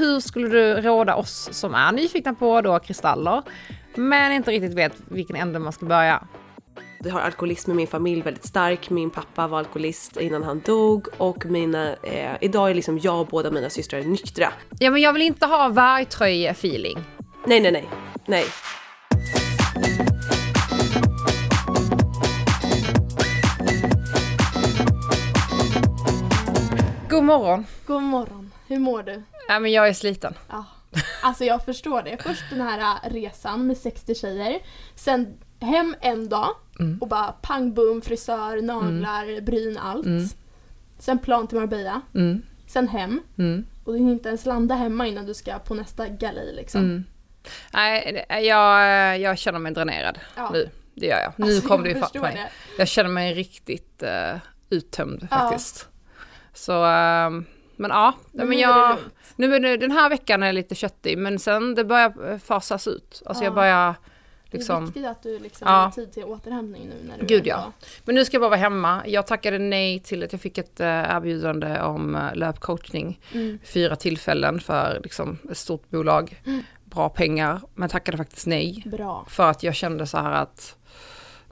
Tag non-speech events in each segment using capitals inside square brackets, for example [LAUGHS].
hur skulle du råda oss som är nyfikna på då kristaller, men inte riktigt vet vilken ände man ska börja? Vi har alkoholism i min familj väldigt stark. Min pappa var alkoholist innan han dog och mina, eh, idag är liksom jag och båda mina systrar nyktra. Ja men jag vill inte ha vargtröje-feeling. Nej, nej, nej. Nej. God morgon. God morgon. Hur mår du? Ja men jag är sliten. Ja. Alltså jag förstår det. Först den här äh, resan med 60 tjejer. Sen hem en dag och bara pang boom, frisör, naglar, bryn, allt. Sen plan till Marbella. Mm. Sen hem. Mm. Och du hinner inte ens landa hemma innan du ska på nästa galej liksom. Mm. Nej, det- jag, jag känner mig dränerad Ja. nu. Det gör jag. Nu Alltså, kom det jag ju fatt mig. det. Jag känner mig riktigt uh, uttömd Ja. faktiskt. Så, ehm, men ja. Men men jag, nu är det, den här veckan är lite köttig, men sen det börjar eh, fasas ut. Alltså jag Ja. börjar Det är liksom... viktigt att du liksom Ja. har tid till återhämtning nu när du Gud ja. Men nu ska jag bara vara hemma. Jag tackade nej till att jag fick ett eh, erbjudande om uh, löpcoachning. Mm. Fyra tillfällen för liksom, ett stort bolag. Bra pengar, men tackade faktiskt nej. Bra. För att jag kände så här att,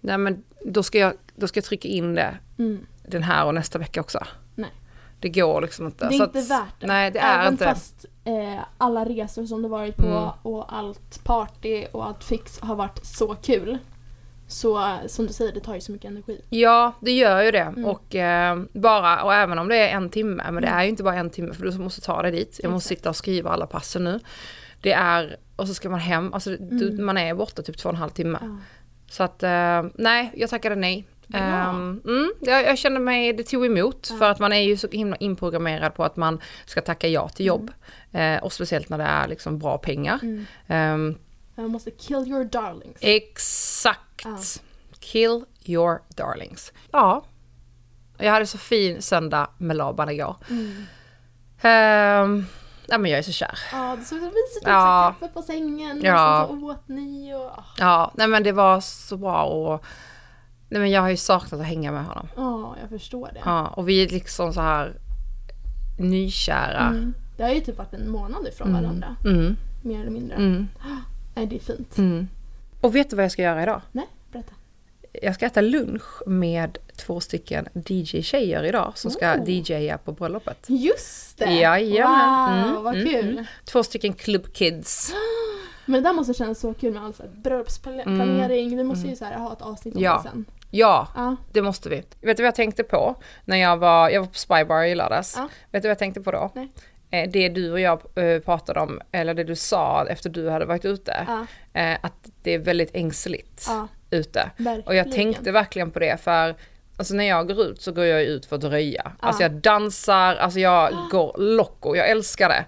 nej men då ska jag, då ska jag trycka in det Mm. den här och nästa vecka också. Det går liksom inte. Det är inte att, värt det. Nej det är Även inte fast eh, alla resor som du varit på Mm. och allt party och allt fix har varit så kul. Så som du säger, det tar ju så mycket energi. Ja, det gör ju det. Mm. Och eh, bara, och även om det är en timme, men det är ju inte bara en timme för du måste ta dig dit. Jag måste Exakt. sitta och skriva alla passen nu. Det är, och så ska man hem, alltså du, Mm. man är borta typ två och en halv timme. Ja. Så att, eh, nej, jag tackade nej. Bra. Ehm, mm, jag, jag kände mig, det tog emot, Ja. för att man är ju så himla inprogrammerad på att man ska tacka ja till jobb. Eh, och speciellt när det är liksom bra pengar. Mm. Ehm, Man måste kill your darlings. Exakt. Ja. Kill your darlings. Ja. Jag hade så fin söndag med Laban igår. Mm. Ehm, ja men jag är så kär. Ja, det såg så mysigt ut. Ja. Ja. Kaffe på sängen Ja. och så åt ni och... Ja, nej men det var så bra och Nej men jag har ju saknat att hänga med honom. Ja, jag förstår det. Ja, och vi är liksom så här nykära. Mm. Det har ju typ varit en månad ifrån Mm. varandra. Mm, Mer eller mindre. mm, [GASPS] Nej, det är fint. mm. Och vet du vad jag ska göra idag? Nej, berätta. Jag ska äta lunch med två stycken DJ-tjejer idag som ska Oh. DJa på bröllopet. Just det! Jajamän. Wow, Mm, vad mm, kul! mm. Två stycken klubbkids. [GASPS] Men det där måste kännas så kul med all så här bröllopsplanering. Vi måste ju så här ha ett avsnitt om Mm. Ja. det sen. Ja, Ja. det måste vi. Vet du vad jag tänkte på när jag var, jag var på Spybar i lördags? Ja. Vet du vad jag tänkte på då? Nej. Eh, Det du och jag eh, pratade om, eller det du sa efter du hade varit ute, Ja, eh, att det är väldigt ängsligt ja, ute. verkligen. Och jag tänkte verkligen på det för Alltså när jag går ut så går jag ut för att röja. Alltså jag dansar, alltså jag går loco, jag älskar det.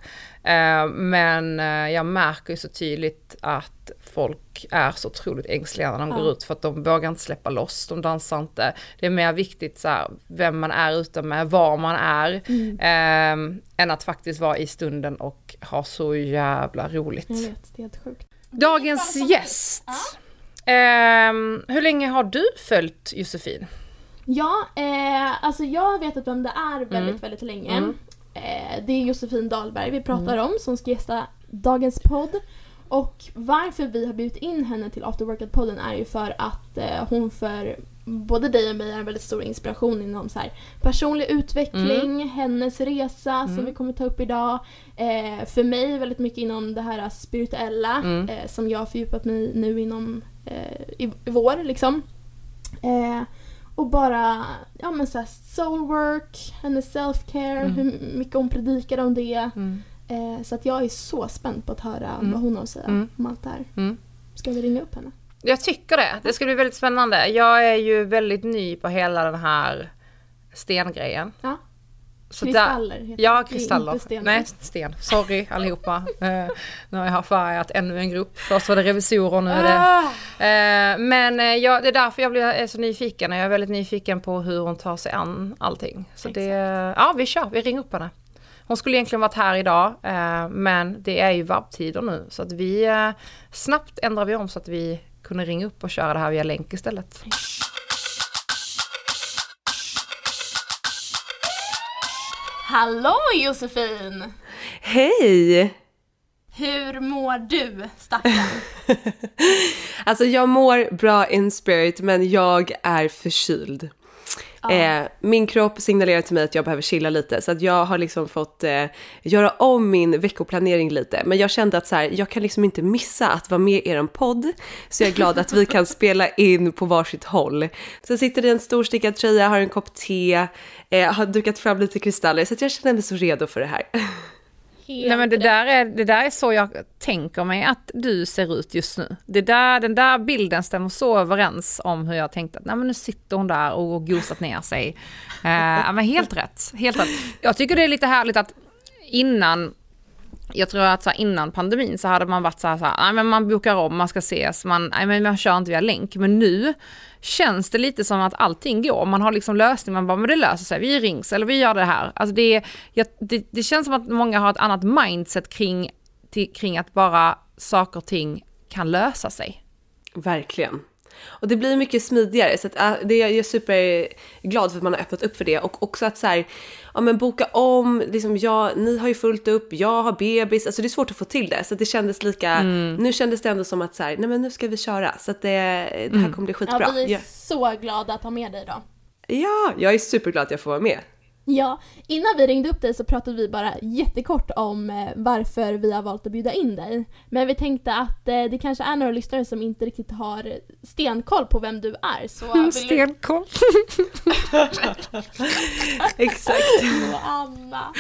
Men jag märker ju så tydligt att folk är så otroligt ängsliga när de Ja. går ut för att de vågar inte släppa loss, de dansar inte. Det är mer viktigt så här, vem man är ute med, var man är, Mm. eh, än att faktiskt vara i stunden och ha så jävla roligt. Jag vet, det är helt sjukt. Dagens gäst. Ehm, hur länge har du följt Josefin? Ja, eh, alltså jag har vetat vem det är väldigt, Mm. väldigt länge. Mm. Eh, det är Josefin Dahlberg vi pratar om som ska gästa dagens podd. Och varför vi har bjudit in henne till After Workout-podden är ju för att eh, hon för både dig och mig är en väldigt stor inspiration inom så här, personlig utveckling, hennes resa som vi kommer ta upp idag. Eh, för mig väldigt mycket inom det här spirituella Mm. eh, som jag har fördjupat mig nu inom eh, i, i vår liksom. Eh, och bara, ja men såhär soulwork, hennes self-care, Mm. hur mycket hon predikar om det. Mm. Eh, så att jag är så spänd på att höra Mm. vad hon har att säga Mm. om allt det här. Mm. Ska vi ringa upp henne? Jag tycker det. Det ska bli väldigt spännande. Jag är ju väldigt ny på hela den här stengrejen. Ja. Så Kristaller där, heter ja, kristaller. inte. Nej, sten. Sorry allihopa. [LAUGHS] Eh, nu har jag färgat ännu en grupp. Först var det revisorer, nu är det... Ah! Eh, men eh, ja, det är därför jag blir så nyfiken. Jag är väldigt nyfiken på hur hon tar sig an allting. Så det... Ja, vi kör. Vi ringer upp henne. Hon skulle egentligen varit här idag, eh, men det är ju vabbtider nu. Så att vi... Eh, snabbt ändrar vi om så att vi kunde ringa upp och köra det här via länk istället. Hallå Josefin! Hej! Hur mår du, stackarn? [LAUGHS] Alltså jag mår bra in spirit men jag är förkyld. Ja. Eh, min kropp signalerar till mig att jag behöver chilla lite så att jag har liksom fått eh, göra om min veckoplanering lite. Men jag kände att så här, jag kan liksom inte missa att vara med i er podd. Så jag är glad att vi kan [LAUGHS] spela in på varsitt håll. Så jag sitter i en stor stickad tröja, har en kopp te, eh, har dukat fram lite kristaller så att jag känner mig så redo för det här. [LAUGHS] Helt Nej men det rätt. där, är, det där är så jag tänker mig att du ser ut just nu. Det där, den där bilden stämmer så överens om hur jag tänkte att nej men nu sitter hon där och gosat ner sig. Eh, ja, men helt rätt, helt rätt. Jag tycker det är lite härligt att innan jag tror att så innan pandemin så hade man varit så här, så här nej men man bokar om, man ska ses, man, nej men man kör inte via länk. Men nu känns det lite som att allting går. Man har liksom lösning, man bara, men det löser sig, vi rings eller vi gör det här. Alltså det, jag, det, det känns som att många har ett annat mindset kring, till, kring att bara saker och ting kan lösa sig. Verkligen. Och det blir mycket smidigare så att, äh, det är jag är superglad för att man har öppnat upp för det och också att så här, ja men boka om, liksom jag, ni har ju fullt upp, jag har bebis, alltså det är svårt att få till det så att det kändes lika, nu kändes det ändå som att så här, nej men nu ska vi köra så att det, det här kommer bli skitbra. Ja, vi är Ja. så glada att ha med dig då. ja, jag är superglad att jag får vara med. Ja, innan vi ringde upp dig så pratade vi bara jättekort om eh, varför vi har valt att bjuda in dig. Men vi tänkte att eh, det kanske är några lyssnare som inte riktigt har stenkoll på vem du är. Så. [LAUGHS] Stenkoll. [LAUGHS] Exakt. Anna!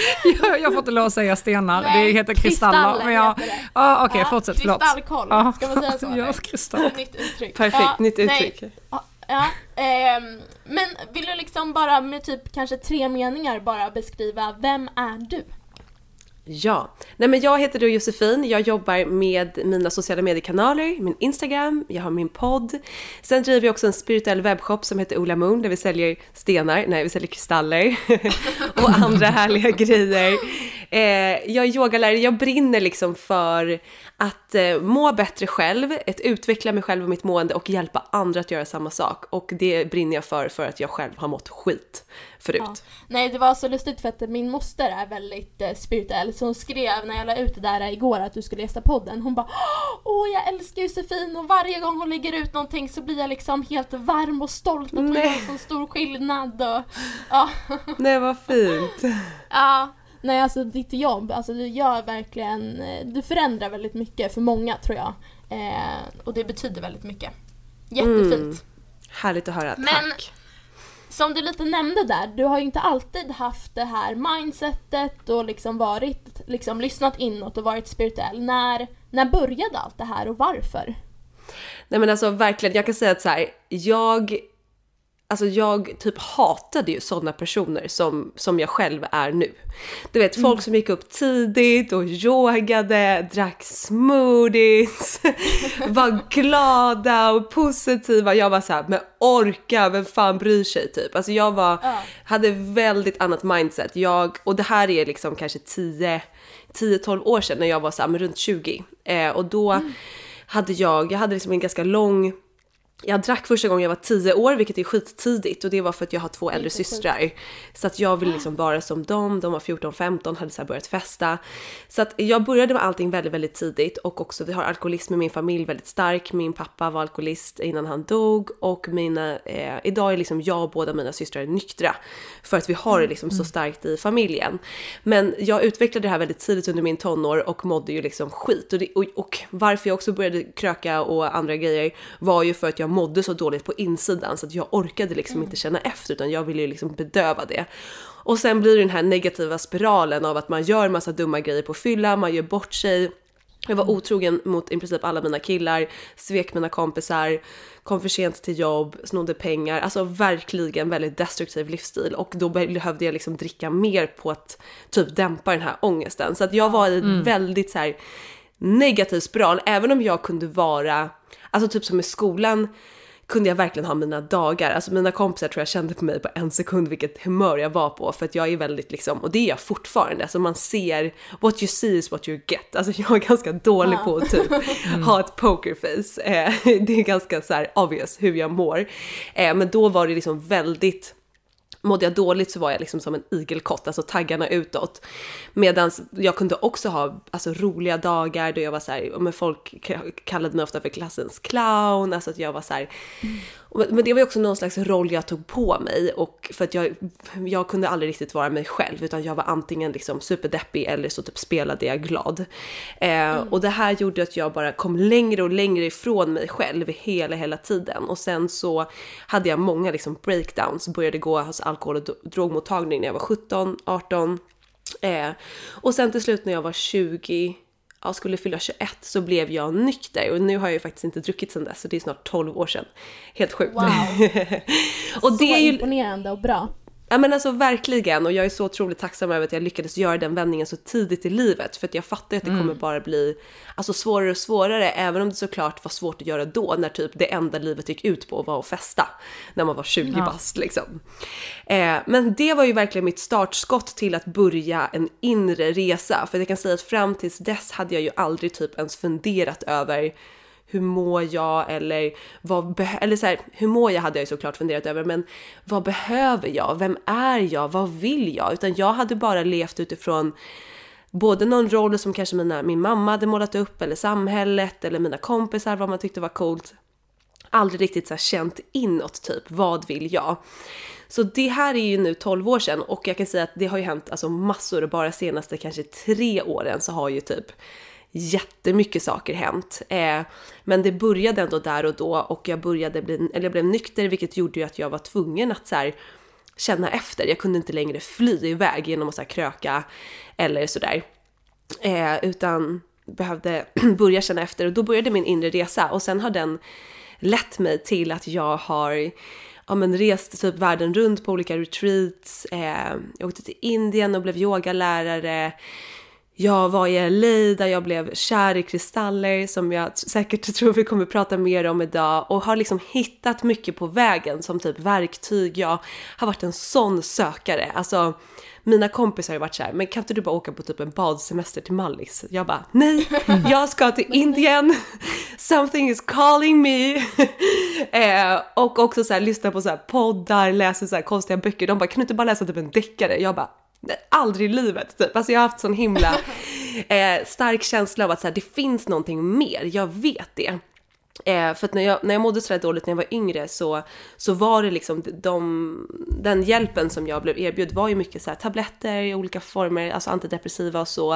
jag, jag får inte lov att säga stenar, Nej, det heter kristaller. Men jag, heter det. ja, okej, Ja, fortsätt, förlåt. Kristallkoll, Ja. ska man säga så? [LAUGHS] Ja, kristall. Nytt uttryck. Perfekt, Ja, nytt nej. uttryck. Ja, [LAUGHS] ja, ehm, men vill du liksom bara med typ kanske tre meningar bara beskriva vem är du? Ja, nej men jag heter då Josefin, jag jobbar med mina sociala mediekanaler, min Instagram, jag har min podd. Sen driver jag också en spirituell webbshop som heter Ola Moon där vi säljer stenar, nej vi säljer kristaller [LAUGHS] och andra härliga grejer. Eh, jag är yogalärare, jag brinner liksom för att eh, må bättre själv, att utveckla mig själv och mitt mående och hjälpa andra att göra samma sak. Och det brinner jag för för att jag själv har mått skit förut. Ja. Nej, det var så lustigt för att min moster är väldigt eh, spirituell så hon skrev när jag la ut det där igår att du skulle gästa podden. Hon bara Åh, jag älskar Josefin och varje gång hon lägger ut någonting så blir jag liksom helt varm och stolt att hon gör en så stor skillnad och ja. [LAUGHS] Nej vad fint! ja. Nej, alltså ditt jobb, alltså du gör verkligen, eh, du förändrar väldigt mycket för många tror jag. Eh, och det betyder väldigt mycket. Jättefint. Mm. Härligt att höra, Men- tack! Som du lite nämnde där, du har ju inte alltid haft det här mindsetet och liksom varit, liksom lyssnat inåt och varit spirituell. När, när började allt det här och varför? Nej men alltså verkligen, jag kan säga att så här, jag, alltså jag typ hatade ju sådana personer som, som jag själv är nu. Du vet folk som gick upp tidigt och yogade, drack smoothies, [LAUGHS] var glada och positiva. Jag var så här, men orka, vem fan bryr sig typ? Alltså jag var, Ja. hade väldigt annat mindset. Jag, och det här är liksom kanske 10 10-12 år sedan när jag var så här, men runt 20. Eh, och då hade jag, jag hade liksom en ganska lång jag drack första gången jag var 10 år, vilket är skittidigt och det var för att jag har två äldre systrar. Så att jag ville liksom vara som dem, de var 14-15, hade så börjat festa. Så att jag började med allting väldigt, väldigt tidigt och också vi har alkoholism i min familj väldigt stark. Min pappa var alkoholist innan han dog och mina, eh, idag är liksom jag och båda mina systrar nyktra. För att vi har det liksom så starkt i familjen. Men jag utvecklade det här väldigt tidigt under min tonår och mådde ju liksom skit. Och, det, och, och varför jag också började kröka och andra grejer var ju för att jag mådde så dåligt på insidan så att jag orkade liksom inte känna efter utan jag ville ju liksom bedöva det. Och sen blir det den här negativa spiralen av att man gör massa dumma grejer på fylla, man gör bort sig. Jag var otrogen mot i princip alla mina killar, svek mina kompisar, kom för sent till jobb, snodde pengar. Alltså verkligen väldigt destruktiv livsstil och då behövde jag liksom dricka mer på att typ dämpa den här ångesten. Så att jag var i en väldigt så här negativ spiral, även om jag kunde vara, alltså typ som i skolan kunde jag verkligen ha mina dagar. Alltså mina kompisar tror jag kände på mig på en sekund vilket humör jag var på för att jag är väldigt liksom, och det är jag fortfarande, alltså man ser what you see is what you get. Alltså [LAUGHS] jag är ganska dålig Ja. på att typ ha ett pokerface. Eh, [LAUGHS] det är ganska så här obvious hur jag mår. Eh, men då var det liksom väldigt Mådde jag dåligt så var jag liksom som en igelkott, alltså taggarna utåt. Medan jag kunde också ha alltså, roliga dagar då jag var så här, men folk kallade mig ofta för klassens clown, alltså att jag var så här, mm. Men det var ju också någon slags roll jag tog på mig och för att jag, jag kunde aldrig riktigt vara mig själv utan jag var antingen liksom superdeppig eller så typ spelade jag glad. Eh, mm. Och det här gjorde att jag bara kom längre och längre ifrån mig själv hela, hela tiden. Och sen så hade jag många liksom breakdowns, började gå hos alkohol och drogmottagning när jag var 17, 18. Eh, och sen till slut när jag var 20, ja, skulle fylla 21 så blev jag nykter och nu har jag ju faktiskt inte druckit sedan dess så det är snart 12 år sedan. Helt sjukt. Wow! [LAUGHS] och så det är ju... imponerande och bra. Ja men alltså verkligen och jag är så otroligt tacksam över att jag lyckades göra den vändningen så tidigt i livet för att jag fattar att det mm. kommer bara bli alltså svårare och svårare även om det såklart var svårt att göra då när typ det enda livet gick ut på var att festa när man var 20 ja. bast liksom. Eh, men det var ju verkligen mitt startskott till att börja en inre resa för jag kan säga att fram tills dess hade jag ju aldrig typ ens funderat över hur mår jag eller vad eller så här, hur mår jag hade jag ju såklart funderat över, men vad behöver jag? Vem är jag? Vad vill jag? Utan jag hade bara levt utifrån både någon roll som kanske mina, min mamma hade målat upp eller samhället eller mina kompisar, vad man tyckte var coolt. Aldrig riktigt så känt inåt typ, vad vill jag? Så det här är ju nu 12 år sedan och jag kan säga att det har ju hänt alltså massor och bara senaste kanske tre åren så har ju typ jättemycket saker hänt. Eh, men det började ändå där och då och jag började bli, eller jag blev nykter vilket gjorde ju att jag var tvungen att så här, känna efter. Jag kunde inte längre fly iväg genom att så här, kröka eller sådär. Eh, utan behövde [CLEARS THROAT] börja känna efter och då började min inre resa och sen har den lett mig till att jag har ja, men rest typ världen runt på olika retreats. Eh, jag åkte till Indien och blev yogalärare. Jag var i LA där jag blev kär i kristaller som jag säkert [LAUGHS] tror vi kommer prata mer om idag och har liksom hittat mycket på vägen som typ verktyg. Jag har varit en sån sökare. Alltså mina kompisar har varit så här, men kan inte du bara åka på typ en badsemester till Mallis? Jag bara, nej, [LAUGHS] jag ska till Indien. Something is calling me. [LAUGHS] eh, och också så här, lyssna på så här poddar, läsa så här konstiga böcker. De bara, kan du inte bara läsa typ en deckare? Jag bara, aldrig i livet typ. Alltså jag har haft sån himla [LAUGHS] eh, stark känsla av att så här, det finns någonting mer, jag vet det. Eh, för att när jag, när jag mådde sådär dåligt när jag var yngre så, så var det liksom de, den hjälpen som jag blev erbjuden var ju mycket så tabletter i olika former, alltså antidepressiva och så.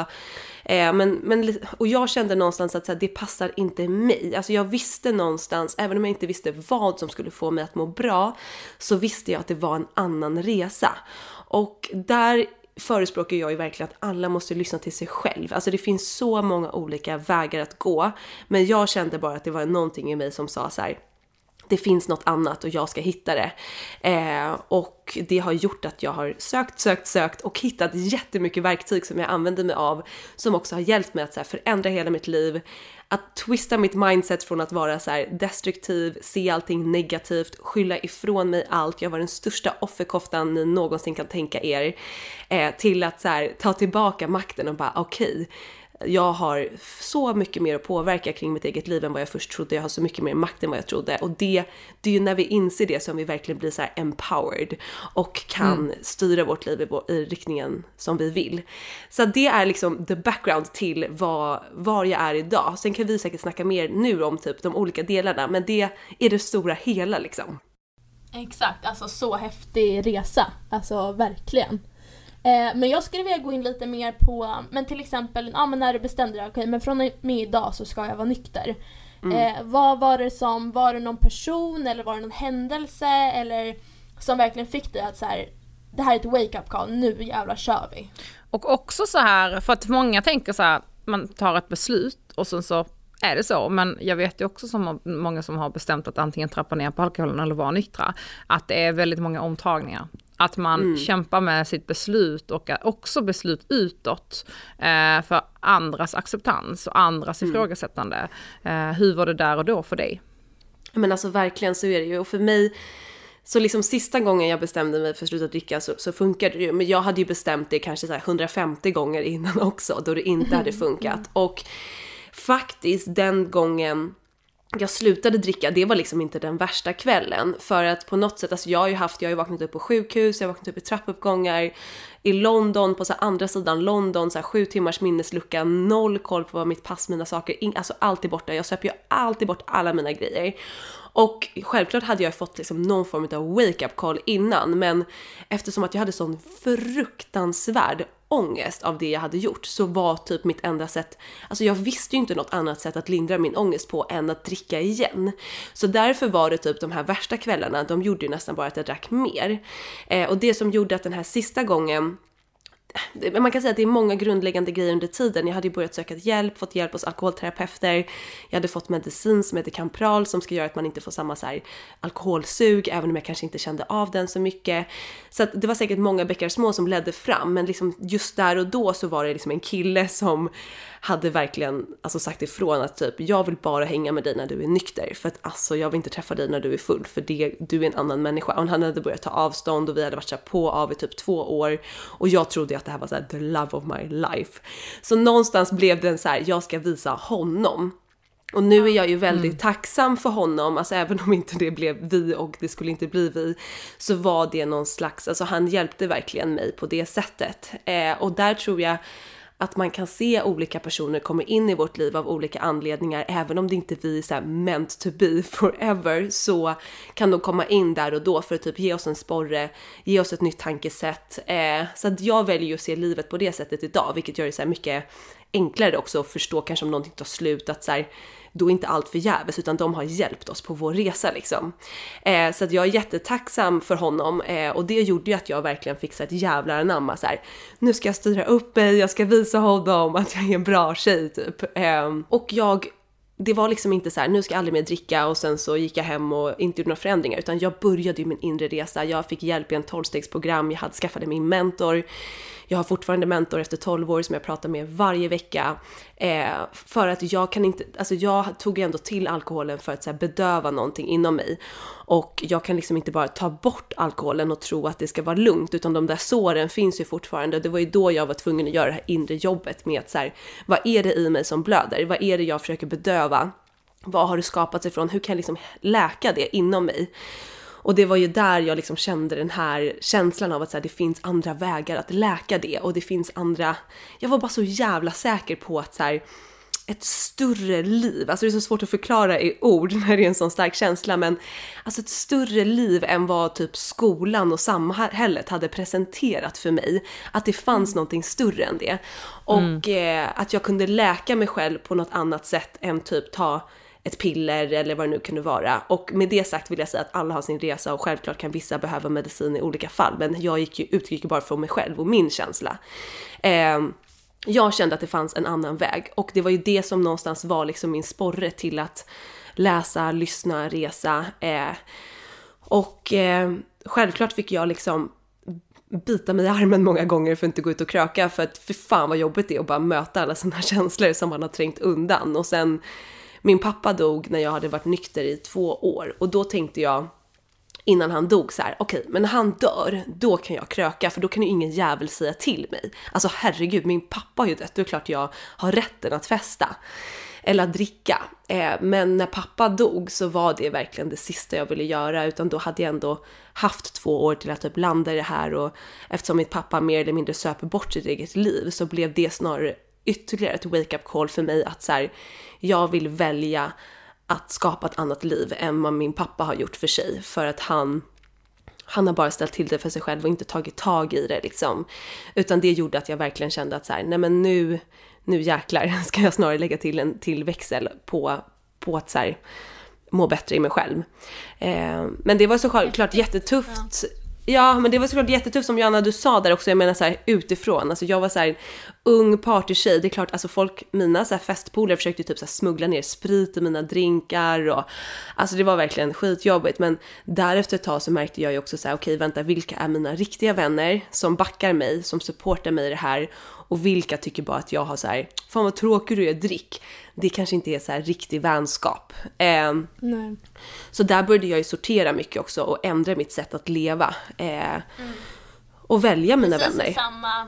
Eh, men, men, och jag kände någonstans att så här, det passar inte mig. Alltså jag visste någonstans, även om jag inte visste vad som skulle få mig att må bra, så visste jag att det var en annan resa. Och där förespråkar jag ju verkligen att alla måste lyssna till sig själv. Alltså det finns så många olika vägar att gå. Men jag kände bara att det var någonting i mig som sa så här, det finns något annat och jag ska hitta det. Eh, och det har gjort att jag har sökt, sökt, sökt och hittat jättemycket verktyg som jag använder mig av som också har hjälpt mig att så här, förändra hela mitt liv, att twista mitt mindset från att vara så här destruktiv, se allting negativt, skylla ifrån mig allt, jag var den största offerkoftan ni någonsin kan tänka er, eh, till att så här, ta tillbaka makten och bara okej, okay, jag har så mycket mer att påverka kring mitt eget liv än vad jag först trodde. Jag har så mycket mer makt än vad jag trodde. Och det, det är ju när vi inser det som vi verkligen blir så här empowered och kan mm. styra vårt liv i, i, riktningen som vi vill. Så det är liksom the background till vad, var jag är idag. Sen kan vi säkert snacka mer nu om typ de olika delarna, men det är det stora hela liksom. Exakt, alltså så häftig resa. Alltså verkligen. Eh, men jag skulle vilja gå in lite mer på, men till exempel, ja men när du bestämde dig, okej okay, men från och med idag så ska jag vara nykter. Mm. Eh, vad var det som, var det någon person eller var det någon händelse eller som verkligen fick dig att så här, det här är ett wake-up call, nu jävlar kör vi. Och också så här, för att många tänker så här, man tar ett beslut och sen så är det så, men jag vet ju också som många som har bestämt att antingen trappa ner på alkoholen eller vara nyktra, att det är väldigt många omtagningar. Att man mm. kämpar med sitt beslut och också beslut utåt eh, för andras acceptans och andras mm. ifrågasättande. Eh, hur var det där och då för dig? Men alltså verkligen så är det ju och för mig så liksom sista gången jag bestämde mig för att sluta dricka så, så funkade det ju. Men jag hade ju bestämt det kanske så 150 gånger innan [LAUGHS] också då det inte hade [LAUGHS] funkat. Och faktiskt den gången jag slutade dricka, det var liksom inte den värsta kvällen. För att på något sätt, alltså jag har ju haft, jag har ju vaknat upp på sjukhus, jag har vaknat upp i trappuppgångar, i London, på så andra sidan London, så här sju timmars minneslucka, noll koll på vad mitt pass, mina saker, in, alltså allt är borta. Jag söp ju alltid bort alla mina grejer. Och självklart hade jag fått liksom någon form av wake-up call innan, men eftersom att jag hade sån fruktansvärd ångest av det jag hade gjort så var typ mitt enda sätt, alltså jag visste ju inte något annat sätt att lindra min ångest på än att dricka igen. Så därför var det typ de här värsta kvällarna, de gjorde ju nästan bara att jag drack mer. Eh, och det som gjorde att den här sista gången man kan säga att det är många grundläggande grejer under tiden. Jag hade ju börjat söka hjälp, fått hjälp hos alkoholterapeuter. Jag hade fått medicin som heter Campral som ska göra att man inte får samma så här alkoholsug, även om jag kanske inte kände av den så mycket. Så att det var säkert många bäckar små som ledde fram, men liksom just där och då så var det liksom en kille som hade verkligen alltså sagt ifrån att typ jag vill bara hänga med dig när du är nykter för att alltså jag vill inte träffa dig när du är full för det, du är en annan människa. Och han hade börjat ta avstånd och vi hade varit så på av i typ två år och jag trodde att det här var så här, the love of my life. Så någonstans blev det en så här, jag ska visa honom. Och nu är jag ju väldigt mm. tacksam för honom, alltså även om inte det blev vi och det skulle inte bli vi, så var det någon slags, alltså han hjälpte verkligen mig på det sättet. Eh, och där tror jag att man kan se olika personer komma in i vårt liv av olika anledningar, även om det inte vi är så meant to be [LAUGHS] forever, så kan de komma in där och då för att typ ge oss en sporre, ge oss ett nytt tankesätt. Eh, så att jag väljer ju att se livet på det sättet idag, vilket gör det så mycket enklare också att förstå kanske om någonting tar slut, att så här, då är inte allt förgäves utan de har hjälpt oss på vår resa liksom. Eh, så att jag är jättetacksam för honom eh, och det gjorde ju att jag verkligen fick ett jävlar anamma så här, nu ska jag styra upp mig, jag ska visa honom att jag är en bra tjej typ. Eh, och jag det var liksom inte så här, nu ska jag aldrig mer dricka och sen så gick jag hem och inte gjorde några förändringar utan jag började ju min inre resa. Jag fick hjälp i en tolvstegsprogram, jag hade skaffade min mentor. Jag har fortfarande mentor efter 12 år som jag pratar med varje vecka. Eh, för att jag kan inte, alltså jag tog ändå till alkoholen för att så här, bedöva någonting inom mig. Och jag kan liksom inte bara ta bort alkoholen och tro att det ska vara lugnt, utan de där såren finns ju fortfarande. Det var ju då jag var tvungen att göra det här inre jobbet med att så här, vad är det i mig som blöder? Vad är det jag försöker bedöva? Vad har det skapats ifrån? Hur kan jag liksom läka det inom mig? Och det var ju där jag liksom kände den här känslan av att så här, det finns andra vägar att läka det och det finns andra... Jag var bara så jävla säker på att så här, ett större liv, alltså det är så svårt att förklara i ord [LAUGHS] när det är en sån stark känsla men alltså ett större liv än vad typ skolan och samhället hade presenterat för mig. Att det fanns mm. någonting större än det. Och mm. eh, att jag kunde läka mig själv på något annat sätt än typ ta ett piller eller vad det nu kunde vara. Och med det sagt vill jag säga att alla har sin resa och självklart kan vissa behöva medicin i olika fall. Men jag gick ju, utgick ju bara från mig själv och min känsla. Eh, jag kände att det fanns en annan väg och det var ju det som någonstans var liksom min sporre till att läsa, lyssna, resa. Eh, och eh, självklart fick jag liksom bita mig i armen många gånger för att inte gå ut och kröka för att för fan vad jobbigt det är att bara möta alla sina känslor som man har trängt undan och sen min pappa dog när jag hade varit nykter i två år och då tänkte jag innan han dog så här: okej, okay, men när han dör, då kan jag kröka för då kan ju ingen jävel säga till mig. Alltså herregud, min pappa har ju dött, då är det klart jag har rätten att festa eller att dricka. Eh, men när pappa dog så var det verkligen det sista jag ville göra utan då hade jag ändå haft två år till att typ landa i det här och eftersom mitt pappa mer eller mindre söper bort sitt eget liv så blev det snarare ytterligare ett wake-up call för mig att så här, jag vill välja att skapa ett annat liv än vad min pappa har gjort för sig för att han han har bara ställt till det för sig själv och inte tagit tag i det liksom. Utan det gjorde att jag verkligen kände att så här, nej men nu, nu jäklar [LAUGHS] ska jag snarare lägga till en till växel på, på att så här, må bättre i mig själv. Eh, men det var så självklart jättetufft Ja, men det var såklart jättetufft som Johanna du sa där också, jag menar så här utifrån. Alltså jag var så här ung partytjej, det är klart alltså folk, mina så här festpolare försökte typ så här smuggla ner sprit i mina drinkar och alltså det var verkligen skitjobbigt. Men därefter ett tag så märkte jag ju också så här, okej okay, vänta, vilka är mina riktiga vänner som backar mig, som supportar mig i det här och vilka tycker bara att jag har så här, fan vad tråkig du är, drick. Det kanske inte är så här riktig vänskap. Eh, så där började jag ju sortera mycket också och ändra mitt sätt att leva. Eh, mm. Och välja mina Precis vänner. Samma,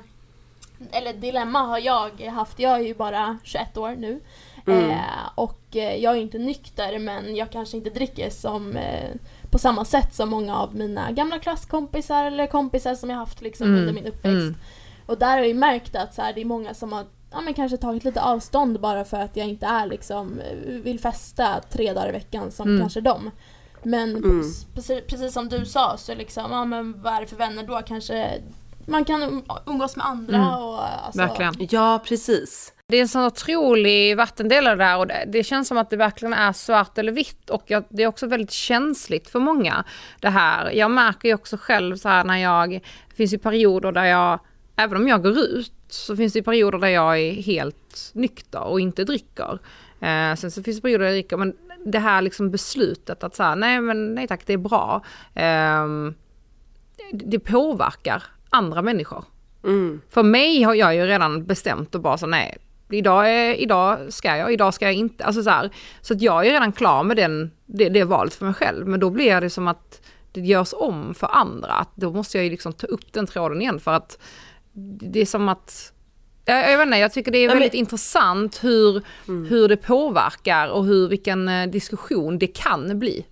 eller dilemma har jag haft. Jag är ju bara 21 år nu. Eh, och eh, jag är inte nykter men jag kanske inte dricker som eh, på samma sätt som många av mina gamla klasskompisar eller kompisar som jag haft liksom Mm. under min uppväxt. Mm. Och där har jag märkt att så här, det är många som har ja, men kanske tagit lite avstånd bara för att jag inte är liksom, eh, vill festa tre dagar i veckan som Mm. kanske de. Men Mm. precis, precis som du sa så liksom, ja men vad är det för vänner då? Kanske man kan um- umgås med andra Mm. och alltså, Verkligen. Ja, precis. Det är en sån otrolig vattendelare där och det, det känns som att det verkligen är svart eller vitt och jag, det är också väldigt känsligt för många det här. Jag märker ju också själv så här när jag, det finns ju perioder där jag, även om jag går ut, så finns det ju perioder där jag är helt nykter och inte dricker. Eh, sen så finns det perioder där jag dricker, men det här liksom beslutet att säga nej men nej tack det är bra. Det, det påverkar andra människor. Mm. För mig har jag ju redan bestämt och bara så nej, idag, är, idag ska jag, idag ska jag inte. Alltså så här, så att jag är redan klar med den, det, det valet för mig själv. Men då blir det som att det görs om för andra. Att då måste jag ju liksom ta upp den tråden igen för att det är som att jag, jag vet inte, jag tycker det är Ja, men- väldigt intressant hur, hur det påverkar och hur, vilken eh, diskussion det kan bli.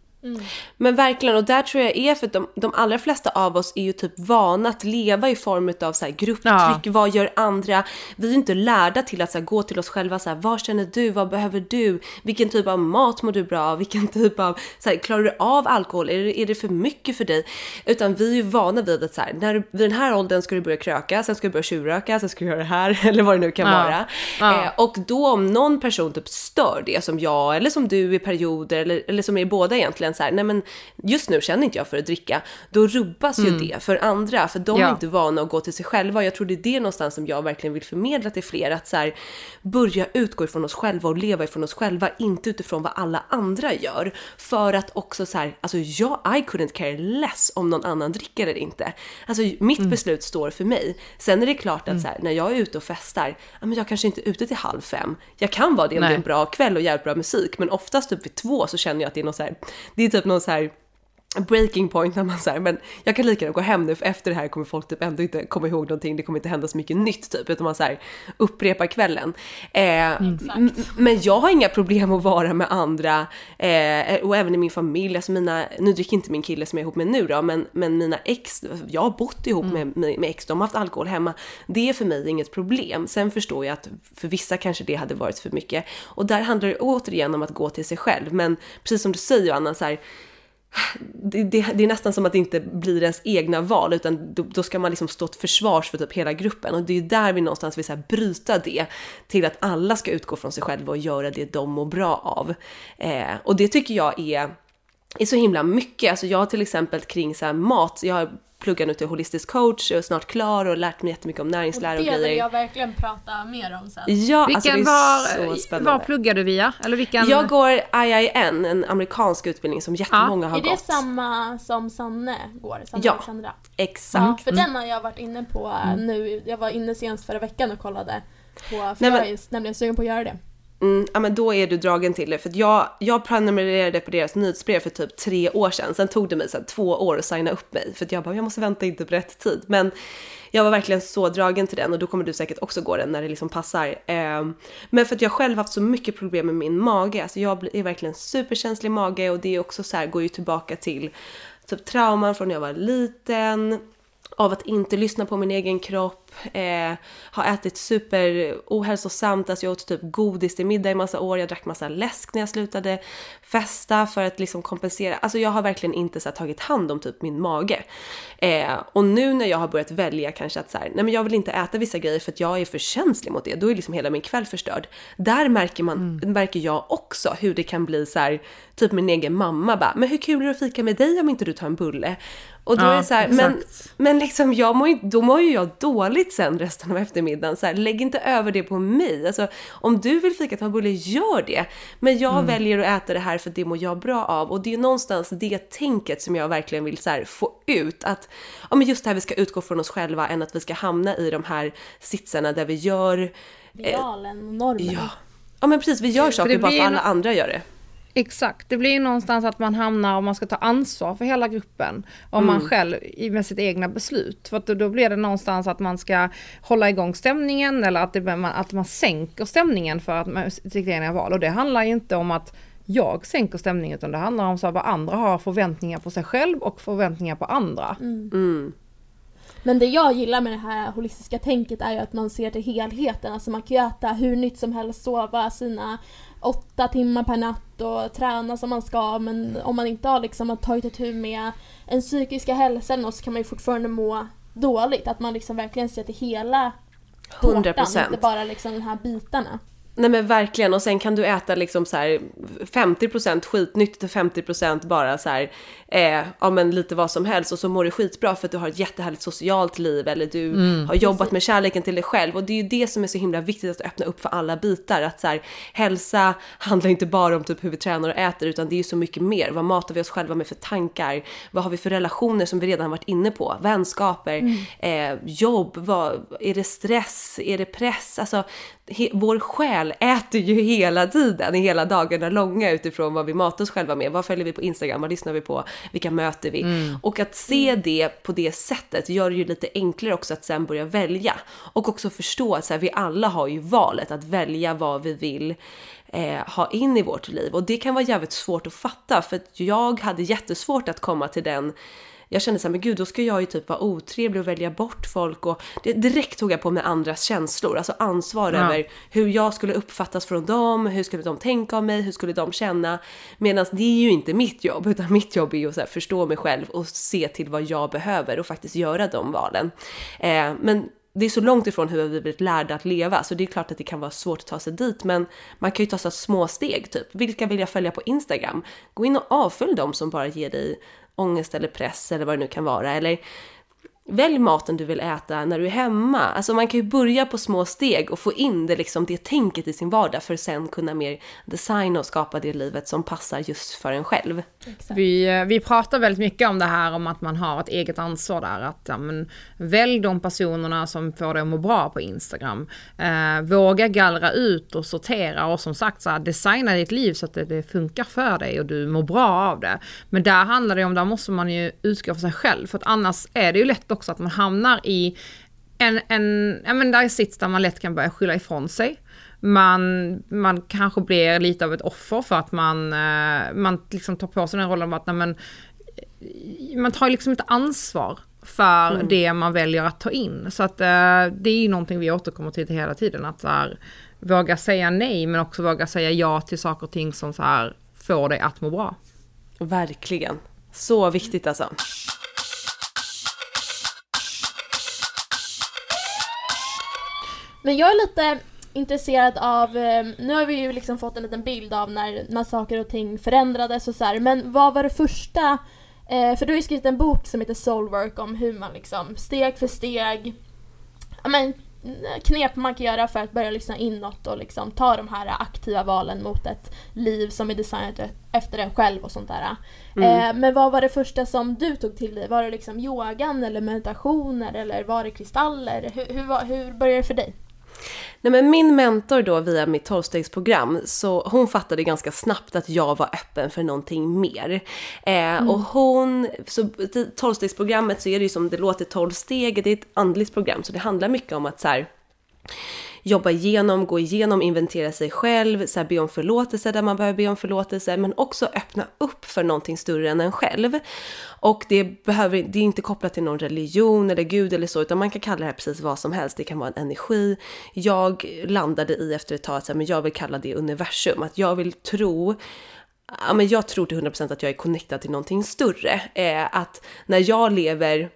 Men verkligen, och där tror jag är för att de, de allra flesta av oss är ju typ vana att leva i form av så här grupptryck, Ja. vad gör andra? Vi är ju inte lärda till att så här, gå till oss själva så här, vad känner du, vad behöver du, vilken typ av mat mår du bra av, vilken typ av, så här, klarar du av alkohol, är det, är det för mycket för dig? Utan vi är ju vana vid att så här, när vid den här åldern ska du börja kröka, sen ska du börja tjurröka, sen ska du göra det här, [LAUGHS] eller vad det nu kan Ja. vara. Ja. Eh, och då om någon person typ stör det som jag eller som du i perioder eller, eller som er båda egentligen så här, nej men just nu känner inte jag för att dricka, då rubbas ju det för andra för de är Mm. Ja. inte vana att gå till sig själva. Jag tror det är det någonstans som jag verkligen vill förmedla till fler att så här, börja utgå ifrån oss själva och leva ifrån oss själva, inte utifrån vad alla andra gör. För att också så här, alltså jag, I couldn't care less om någon annan dricker eller inte. Alltså mitt Mm. beslut står för mig. Sen är det klart att så här, när jag är ute och festar, ja, men jag kanske inte är ute till halv fem. Jag kan vara det om det är en bra kväll och jävligt bra musik, men oftast typ vid två så känner jag att det är något så här, det är typ någon så här breaking point när man säger men jag kan lika gärna gå hem nu för efter det här kommer folk typ ändå inte komma ihåg någonting, det kommer inte hända så mycket nytt typ utan man så här upprepar kvällen. Eh, men jag har inga problem att vara med andra eh, och även i min familj, alltså mina, nu dricker inte min kille som jag är ihop med nu då, men, men mina ex, jag har bott ihop med, med, med ex, de har haft alkohol hemma. Det är för mig inget problem. Sen förstår jag att för vissa kanske det hade varit för mycket. Och där handlar det återigen om att gå till sig själv. Men precis som du säger Anna, så här, det, det, det är nästan som att det inte blir ens egna val utan då, då ska man liksom stå till försvars för typ hela gruppen och det är ju där vi någonstans vill så här bryta det till att alla ska utgå från sig själva och göra det de mår bra av. Eh, och det tycker jag är, är så himla mycket. Alltså jag har till exempel kring så här mat, jag har pluggat nu till holistisk coach och är snart klar och lärt mig jättemycket om näringslära och, det vill grejer. jag verkligen prata mer om sen. Ja, Vilken alltså det är var, så spännande. var pluggar du via? Eller vilken? Jag går IIN, en amerikansk utbildning som jättemånga har är det gått. samma som Sanne går? Sanne Ja. Alexandra? Exakt. Ja, för den har jag varit inne på eh, nu. Jag var inne senast förra veckan och kollade på, för Nej, jag men- är nämligen sugen på att göra det. Mm, ja men då är du dragen till det. För att jag, jag prenumererade på deras nyhetsbrev för typ tre år sedan. Sen tog det mig så här, två år att signa upp mig. För att jag bara, jag måste vänta inte på rätt tid. Men jag var verkligen så dragen till den och då kommer du säkert också gå den när det liksom passar. Ehm, men för att jag själv haft så mycket problem med min mage. Alltså jag är verkligen superkänslig mage och det är också så här, går ju tillbaka till typ trauman från när jag var liten av att inte lyssna på min egen kropp, eh, har ätit super ohälsosamt, alltså jag åt typ godis till middag i massa år, jag drack massa läsk när jag slutade festa för att liksom kompensera. Alltså jag har verkligen inte så här, tagit hand om typ min mage. Eh, och nu när jag har börjat välja kanske att så här, nej men jag vill inte äta vissa grejer för att jag är för känslig mot det, då är liksom hela min kväll förstörd. Där märker, man, märker jag också hur det kan bli så här, typ min egen mamma bara, men hur kul är det att fika med dig om inte du tar en bulle? Och då Ja, är det så här, men, men liksom jag mår ju, då mår ju jag dåligt sen resten av eftermiddagen. Så här, lägg inte över det på mig. Alltså, om du vill fika ta en bulle, gör det. Men jag Mm. väljer att äta det här för det mår jag bra av. Och det är ju någonstans det tänket som jag verkligen vill så här, få ut. Att ja, men just det här vi ska utgå från oss själva än att vi ska hamna i de här sitsarna där vi gör, Idealen och normen. ja, ja men precis, vi gör saker bara för blir alla andra gör det. Exakt, det blir ju någonstans att man hamnar och man ska ta ansvar för hela gruppen. Om man själv med sitt egna beslut. För att då blir det någonstans att man ska hålla igång stämningen eller att, det, att man sänker stämningen för att man, sitt egna val. Och det handlar ju inte om att jag sänker stämningen utan det handlar om så vad andra har förväntningar på sig själv och förväntningar på andra. Mm. Men det jag gillar med det här holistiska tänket är ju att man ser till helheten. Alltså man kan ju äta hur nytt som helst, sova sina åtta timmar per natt och träna som man ska men om man inte har liksom tagit ett tur med en psykiska hälsan så kan man ju fortfarande må dåligt. Att man liksom verkligen ser till hela tårtan, 100%. inte bara liksom de här bitarna. Nej men verkligen och sen kan du äta liksom så här 50% skitnyttigt och 50% bara så här, eh, ja men lite vad som helst och så mår du skitbra för att du har ett jättehärligt socialt liv eller du har jobbat med kärleken till dig själv och det är ju det som är så himla viktigt att öppna upp för alla bitar att så här, hälsa handlar inte bara om typ hur vi tränar och äter utan det är ju så mycket mer. Vad matar vi oss själva med för tankar? Vad har vi för relationer som vi redan varit inne på? Vänskaper, eh, jobb, vad, är det stress, är det press? Alltså he, vår själ äter ju hela tiden, hela dagarna långa utifrån vad vi matar oss själva med. Vad följer vi på Instagram? Vad lyssnar vi på? Vilka möter vi? Och att se det på det sättet gör det ju lite enklare också att sen börja välja. Och också förstå att så här, vi alla har ju valet att välja vad vi vill eh, ha in i vårt liv. Och det kan vara jävligt svårt att fatta för att jag hade jättesvårt att komma till den jag kände såhär, men gud då ska jag ju typ vara otrevlig och välja bort folk och det, direkt tog jag på mig andras känslor, alltså ansvar Ja. över hur jag skulle uppfattas från dem, hur skulle de tänka om mig, hur skulle de känna? Medan det är ju inte mitt jobb, utan mitt jobb är ju att så här, förstå mig själv och se till vad jag behöver och faktiskt göra de valen. Eh, men det är så långt ifrån hur vi blivit lärda att leva så det är klart att det kan vara svårt att ta sig dit men man kan ju ta så små steg typ. Vilka vill jag följa på Instagram? Gå in och avfölj dem som bara ger dig ångest eller press eller vad det nu kan vara eller Välj maten du vill äta när du är hemma. Alltså man kan ju börja på små steg och få in det, liksom, det tänket i sin vardag för att sen kunna mer designa och skapa det livet som passar just för en själv. Exakt. Vi, eh, vi pratar väldigt mycket om det här om att man har ett eget ansvar där. Att ja, men, välj de personerna som får dig att må bra på Instagram. Eh, våga gallra ut och sortera och som sagt så här, designa ditt liv så att det, det funkar för dig och du mår bra av det. Men där handlar det om, där måste man ju utgå från sig själv för att annars är det ju lätt också att man hamnar i en, en ja men där sits där man lätt kan börja skylla ifrån sig. Man, man kanske blir lite av ett offer för att man, eh, man liksom tar på sig den rollen av att nej, men, eh, man tar liksom inte ansvar för det man väljer att ta in. Så att eh, det är ju någonting vi återkommer till hela tiden. Att så här, våga säga nej men också våga säga ja till saker och ting som så här, får dig att må bra. Verkligen. Så viktigt alltså. Men jag är lite intresserad av, eh, nu har vi ju liksom fått en liten bild av när, när saker och ting förändrades och så här, men vad var det första, eh, för du har ju skrivit en bok som heter Soulwork om hur man liksom steg för steg, ja men knep man kan göra för att börja lyssna inåt och liksom ta de här aktiva valen mot ett liv som är designat efter en själv och sånt där. Eh, men vad var det första som du tog till dig? Var det liksom yogan eller meditationer eller var det kristaller? Hur, hur, hur började det för dig? Nej, men min mentor då via mitt tolvstegsprogram, så hon fattade ganska snabbt att jag var öppen för någonting mer. Eh, Och hon, så tolvstegsprogrammet så är det ju som det låter 12 steg, det är ett andligt program så det handlar mycket om att så här, jobba igenom, gå igenom, inventera sig själv, så här, be om förlåtelse där man behöver be om förlåtelse, men också öppna upp för någonting större än en själv. Och det, behöver, det är inte kopplat till någon religion eller gud eller så, utan man kan kalla det här precis vad som helst. Det kan vara en energi. Jag landade i efter ett tag att men jag vill kalla det universum, att jag vill tro Ja, men jag tror till 100% att jag är connectad till någonting större. Eh, att när jag lever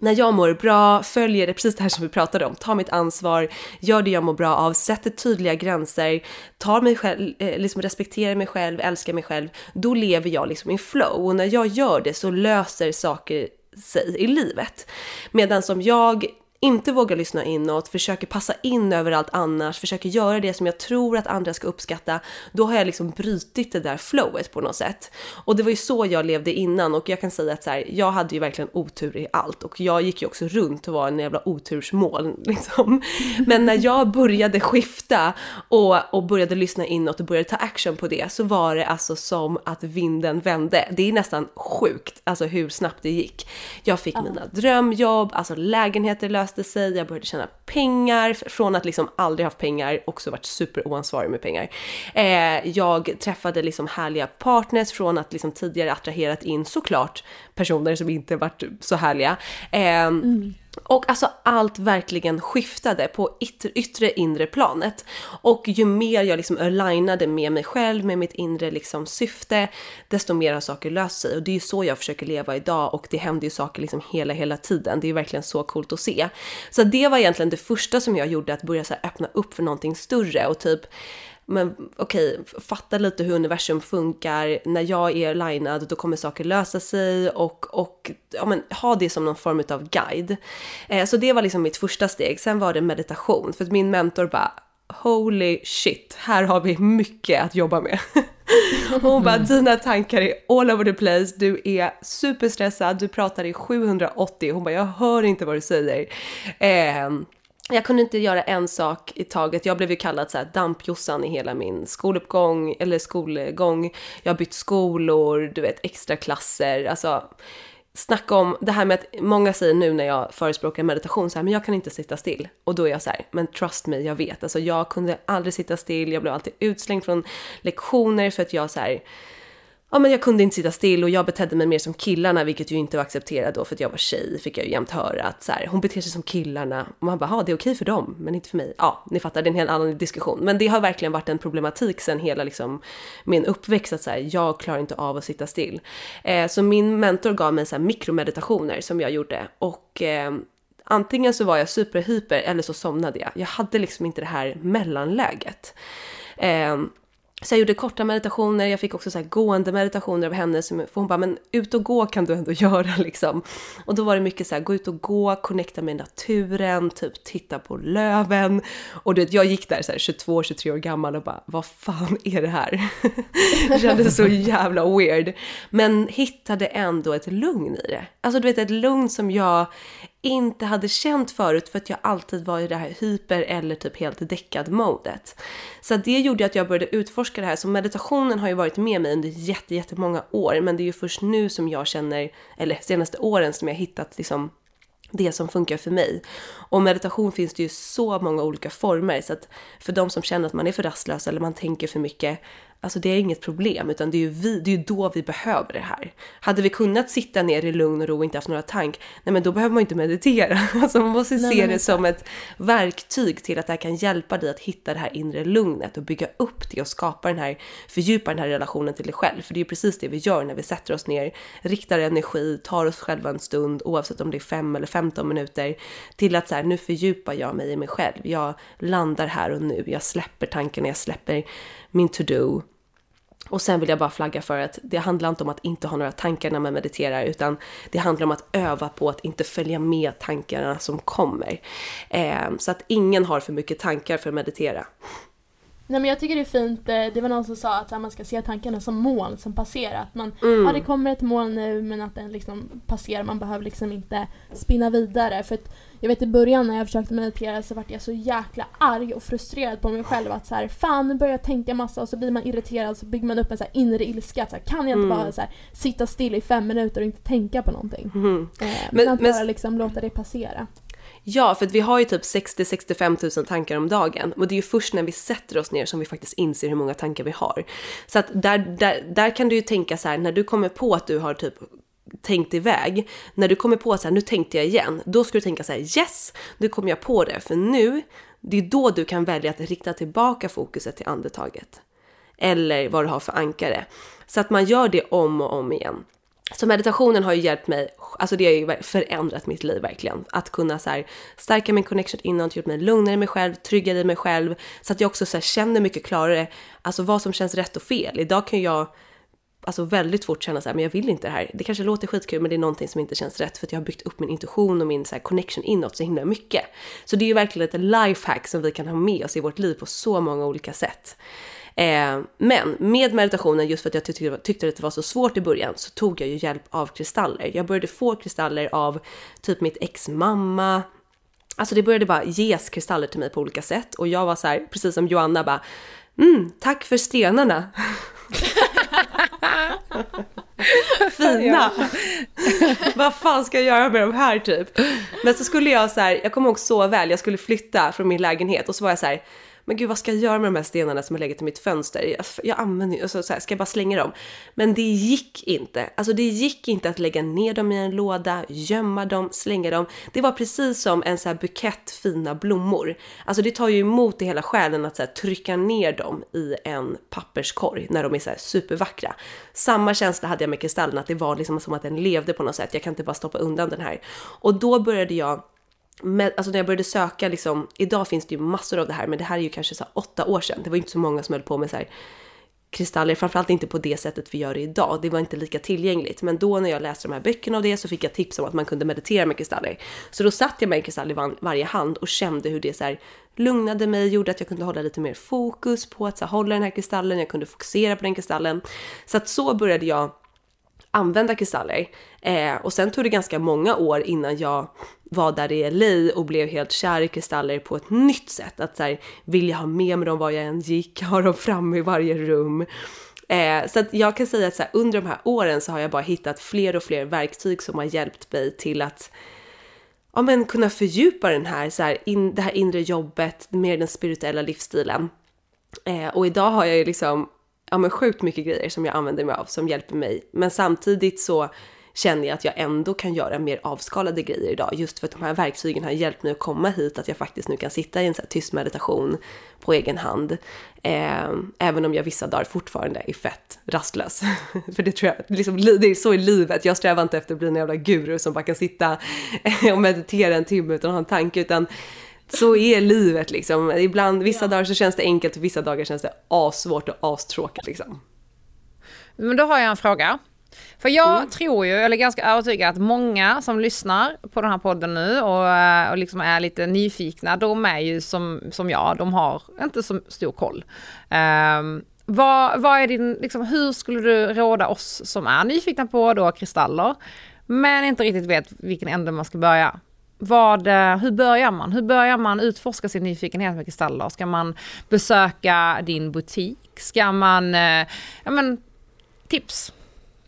när jag mår bra, följer det precis det här som vi pratade om, tar mitt ansvar, gör det jag mår bra av, sätter tydliga gränser, tar mig själv, eh, liksom respekterar mig själv, älskar mig själv, då lever jag liksom i flow. Och när jag gör det så löser saker sig i livet. Medan som jag inte vågar lyssna inåt, försöker passa in överallt annars, försöker göra det som jag tror att andra ska uppskatta, då har jag liksom brutit det där flowet på något sätt. Och det var ju så jag levde innan och jag kan säga att så här, jag hade ju verkligen otur i allt och jag gick ju också runt och var en jävla otursmål [LAUGHS] liksom. Men när jag började skifta och, och började lyssna inåt och började ta action på det så var det alltså som att vinden vände. Det är nästan sjukt, alltså hur snabbt det gick. Jag fick mina drömjobb, alltså lägenheter löste sig, jag började tjäna pengar från att liksom aldrig haft pengar, också varit super oansvarig med pengar. Eh, jag träffade liksom härliga partners från att liksom tidigare attraherat in såklart personer som inte varit så härliga. Eh, mm. Och alltså allt verkligen skiftade på yttre, yttre inre planet. Och ju mer jag liksom alignade med mig själv, med mitt inre liksom syfte, desto mer har saker löst sig. Och det är ju så jag försöker leva idag och det händer ju saker liksom hela, hela tiden. Det är ju verkligen så coolt att se. Så det var egentligen det första som jag gjorde, att börja så öppna upp för någonting större och typ men okej, okay, fatta lite hur universum funkar. När jag är linad då kommer saker lösa sig och, och ja, men, ha det som någon form av guide. Eh, så det var liksom mitt första steg. Sen var det meditation, för att min mentor bara holy shit, här har vi mycket att jobba med. [LAUGHS] Hon bara, dina tankar är all over the place, du är superstressad, du pratar i 780. Hon bara, jag hör inte vad du säger. Eh, jag kunde inte göra en sak i taget. Jag blev ju kallad så här dampjossan i hela min skoluppgång eller skolgång. Jag har bytt skolor, du vet extra klasser. Alltså snacka om det här med att många säger nu när jag förespråkar meditation så här, men jag kan inte sitta still. Och då är jag så här, men trust me, jag vet. Alltså jag kunde aldrig sitta still. Jag blev alltid utslängd från lektioner för att jag så här ja men jag kunde inte sitta still och jag betedde mig mer som killarna, vilket ju inte var accepterat då för att jag var tjej, fick jag ju jämt höra att så här, hon beter sig som killarna. Och man bara, ja det är okej för dem, men inte för mig. Ja, ni fattar, det är en helt annan diskussion. Men det har verkligen varit en problematik sen hela liksom min uppväxt, att så här, jag klarar inte av att sitta still. Eh, så min mentor gav mig så här mikromeditationer som jag gjorde och eh, antingen så var jag superhyper eller så somnade jag. Jag hade liksom inte det här mellanläget. Eh, så jag gjorde korta meditationer, jag fick också så här gående meditationer av henne, för hon bara, men ut och gå kan du ändå [LAUGHS] göra liksom. Och då var det mycket så här, gå ut och gå, connecta med naturen, typ titta på löven. Och du vet, jag gick där så här 22-23 år gammal och bara, vad fan är det här? [LAUGHS] det kändes så jävla weird. Men hittade ändå ett lugn i det. Alltså du vet, ett lugn som jag inte hade känt förut för att jag alltid var i det här hyper eller typ helt däckad modet. Så det gjorde att jag började utforska det här. Så meditationen har ju varit med mig under jätte, jättemånga år, men det är ju först nu som jag känner, eller senaste åren som jag hittat liksom det som funkar för mig. Och meditation finns det ju så många olika former så att för de som känner att man är för rastlös eller man tänker för mycket, Alltså det är inget problem, utan det är ju vi, det är ju då vi behöver det här. Hade vi kunnat sitta ner i lugn och ro och inte haft några tank, nej men då behöver man inte meditera. [LAUGHS] Alltså man måste nej, se det som ett verktyg till att det här kan hjälpa dig att hitta det här inre lugnet och bygga upp det och skapa den här, fördjupa den här relationen till dig själv. För det är ju precis det vi gör när vi sätter oss ner, riktar energi, tar oss själva en stund, oavsett om det är fem eller 15 minuter, till att så här, nu fördjupar jag mig i mig själv. Jag landar här och nu, jag släpper tankarna, jag släpper min to-do. Och sen vill jag bara flagga för att det handlar inte om att inte ha några tankar när man mediterar, utan det handlar om att öva på att inte följa med tankarna som kommer. Eh, så att ingen har för mycket tankar för att meditera. Nej men jag tycker det är fint, eh, det var någon som sa att man ska se tankarna som moln som passerar. Att man, mm. ja det kommer ett moln nu men att den liksom passerar, man behöver liksom inte spinna vidare. För att jag vet i början när jag försökte meditera så vart jag så jäkla arg och frustrerad på mig själv att så här, fan nu börjar jag tänka massa och så blir man irriterad så bygger man upp en så här inre ilska. Så här, kan jag inte mm. bara så här, sitta still i fem minuter och inte tänka på någonting? Mm. Eh, men, men, bara liksom låta det passera. Ja, för att vi har ju typ 60-65 000 tankar om dagen och det är ju först när vi sätter oss ner som vi faktiskt inser hur många tankar vi har. Så att där, där, där kan du ju tänka så här, när du kommer på att du har typ tänkt iväg, när du kommer på så här, nu tänkte jag igen, då ska du tänka så här, yes, nu kom jag på det, för nu, det är då du kan välja att rikta tillbaka fokuset till andetaget. Eller vad du har för ankare. Så att man gör det om och om igen. Så meditationen har ju hjälpt mig, alltså det har ju förändrat mitt liv verkligen. Att kunna så här, stärka min connection inåt, gjort mig lugnare i mig själv, tryggare i mig själv. Så att jag också så här, känner mycket klarare, alltså vad som känns rätt och fel. Idag kan jag alltså väldigt fort känna så här, men jag vill inte det här. Det kanske låter skitkul men det är någonting som inte känns rätt för att jag har byggt upp min intuition och min så här, connection inåt så himla mycket. Så det är ju verkligen ett lifehack som vi kan ha med oss i vårt liv på så många olika sätt. Eh, men med meditationen, just för att jag tyckte, tyckte att det var så svårt i början, så tog jag ju hjälp av kristaller. Jag började få kristaller av typ mitt ex mamma. Alltså det började bara ges kristaller till mig på olika sätt och jag var så här, precis som Joanna bara, mm, tack för stenarna. [LAUGHS] [LAUGHS] Fina! Vad fan ska jag göra med de här typ? Men så skulle jag så här, jag kommer ihåg så väl, jag skulle flytta från min lägenhet och så var jag så här, men gud vad ska jag göra med de här stenarna som har legat i mitt fönster? Jag, jag använder ju, alltså, så här, ska jag bara slänga dem? Men det gick inte. Alltså det gick inte att lägga ner dem i en låda, gömma dem, slänga dem. Det var precis som en så här bukett fina blommor. Alltså det tar ju emot i hela själen att så här, trycka ner dem i en papperskorg när de är så här supervackra. Samma känsla hade jag med kristallen, att det var liksom som att den levde på något sätt. Jag kan inte bara stoppa undan den här. Och då började jag men alltså när jag började söka liksom, idag finns det ju massor av det här, men det här är ju kanske så åtta år sedan. Det var ju inte så många som höll på med så här kristaller, framförallt inte på det sättet vi gör det idag. Det var inte lika tillgängligt. Men då när jag läste de här böckerna och det så fick jag tips om att man kunde meditera med kristaller. Så då satt jag med en kristall i varje hand och kände hur det så här lugnade mig, gjorde att jag kunde hålla lite mer fokus på att så här, hålla den här kristallen, jag kunde fokusera på den kristallen. Så att så började jag använda kristaller. Eh, och sen tog det ganska många år innan jag var där i LA och blev helt kär i kristaller på ett nytt sätt. Att så här, jag ha med mig dem var jag än gick, [LAUGHS] ha dem framme i varje rum. Eh, så att jag kan säga att så här, under de här åren så har jag bara hittat fler och fler verktyg som har hjälpt mig till att ja, men kunna fördjupa den här, så här in, det här inre jobbet, mer den spirituella livsstilen. Eh, och idag har jag ju liksom ja, men sjukt mycket grejer som jag använder mig av som hjälper mig. Men samtidigt så känner jag att jag ändå kan göra mer avskalade grejer idag just för att de här verktygen har hjälpt mig att komma hit, att jag faktiskt nu kan sitta i en så tyst meditation på egen hand. Eh, även om jag vissa dagar fortfarande är fett rastlös. [LAUGHS] för det tror jag, liksom, det är så i livet. Jag strävar inte efter att bli en jävla guru som bara kan sitta [LAUGHS] och meditera en timme utan att ha en tanke, utan så är livet liksom. Ibland, vissa ja. dagar så känns det enkelt och vissa dagar känns det assvårt och astråkigt liksom. Men då har jag en fråga. För jag mm. tror ju, eller ganska övertygad att många som lyssnar på den här podden nu och, och liksom är lite nyfikna, de är ju som, som jag, de har inte så stor koll. Um, vad, vad är din, liksom, hur skulle du råda oss som är nyfikna på då kristaller, men inte riktigt vet vilken ände man ska börja? Vad, eh, hur börjar man? Hur börjar man utforska sin nyfikenhet med kristaller? Ska man besöka din butik? Ska man, eh, ja men, tips?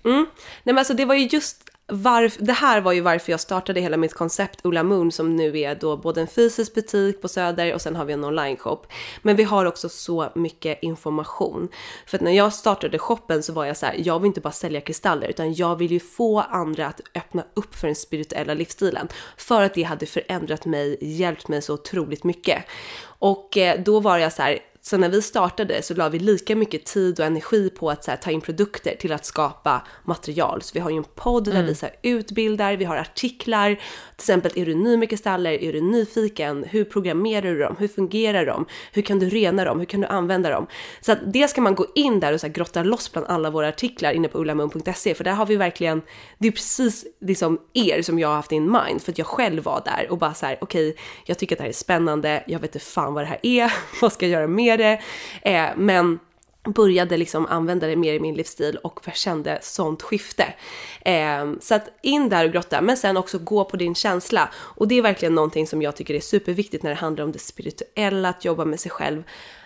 Mm. Nej men alltså det var ju just varför, det här var ju varför jag startade hela mitt koncept Ola Moon som nu är då både en fysisk butik på Söder och sen har vi en online-shop. Men vi har också så mycket information. För att när jag startade shoppen så var jag så här, jag vill inte bara sälja kristaller utan jag vill ju få andra att öppna upp för den spirituella livsstilen. För att det hade förändrat mig, hjälpt mig så otroligt mycket. Och eh, då var jag så här, så när vi startade så la vi lika mycket tid och energi på att här, ta in produkter till att skapa material. Så vi har ju en podd där mm. vi så här, utbildar, vi har artiklar. Till exempel, är du ny med kristaller? Är du nyfiken? Hur programmerar du dem? Hur fungerar de? Hur kan du rena dem? Hur kan du använda dem? Så att det ska man gå in där och så här, grotta loss bland alla våra artiklar inne på ullamun.se för där har vi verkligen, det är precis liksom er som jag har haft in mind för att jag själv var där och bara så här, okej, okay, jag tycker att det här är spännande, jag vet inte fan vad det här är, [LAUGHS] vad ska jag göra mer? det. Eh, men började liksom använda det mer i min livsstil och kände sånt skifte. Eh, så att in där och grotta, men sen också gå på din känsla. Och det är verkligen någonting som jag tycker är superviktigt när det handlar om det spirituella, att jobba med sig själv.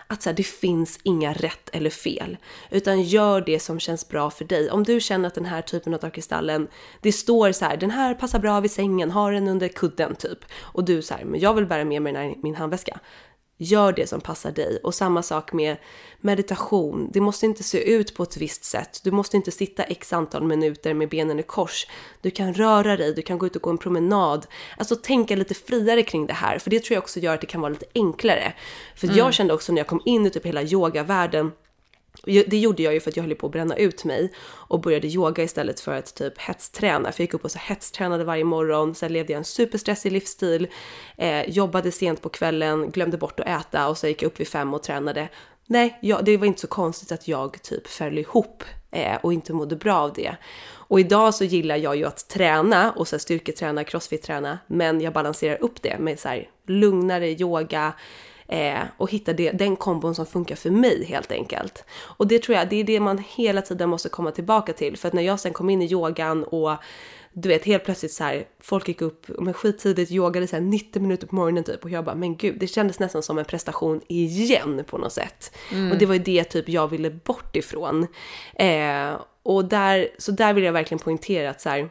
Att så här, det finns inga rätt eller fel, utan gör det som känns bra för dig. Om du känner att den här typen av kristallen, det står så här, den här passar bra vid sängen, har den under kudden typ. Och du så här, men jag vill bära med mig den här i min handväska. Gör det som passar dig. Och samma sak med meditation. Det måste inte se ut på ett visst sätt. Du måste inte sitta x antal minuter med benen i kors. Du kan röra dig, du kan gå ut och gå en promenad. Alltså tänka lite friare kring det här. För det tror jag också gör att det kan vara lite enklare. För mm. jag kände också när jag kom in i typ hela yogavärlden det gjorde jag ju för att jag höll på att bränna ut mig och började yoga istället för att typ hetsträna. För jag gick upp och så hetstränade varje morgon, sen levde jag en superstressig livsstil, eh, jobbade sent på kvällen, glömde bort att äta och så gick jag upp vid fem och tränade. Nej, jag, det var inte så konstigt att jag typ föll ihop eh, och inte mådde bra av det. Och idag så gillar jag ju att träna och så här styrketräna, crossfit-träna, men jag balanserar upp det med så här lugnare yoga, eh, och hitta det, den kombon som funkar för mig helt enkelt. Och det tror jag, det är det man hela tiden måste komma tillbaka till. För att när jag sen kom in i yogan och du vet helt plötsligt så här, folk gick upp men skittidigt, yogade så här 90 minuter på morgonen typ och jag bara men gud det kändes nästan som en prestation igen på något sätt. Mm. Och det var ju det typ jag ville bort ifrån. Eh, och där, så där vill jag verkligen poängtera att så här,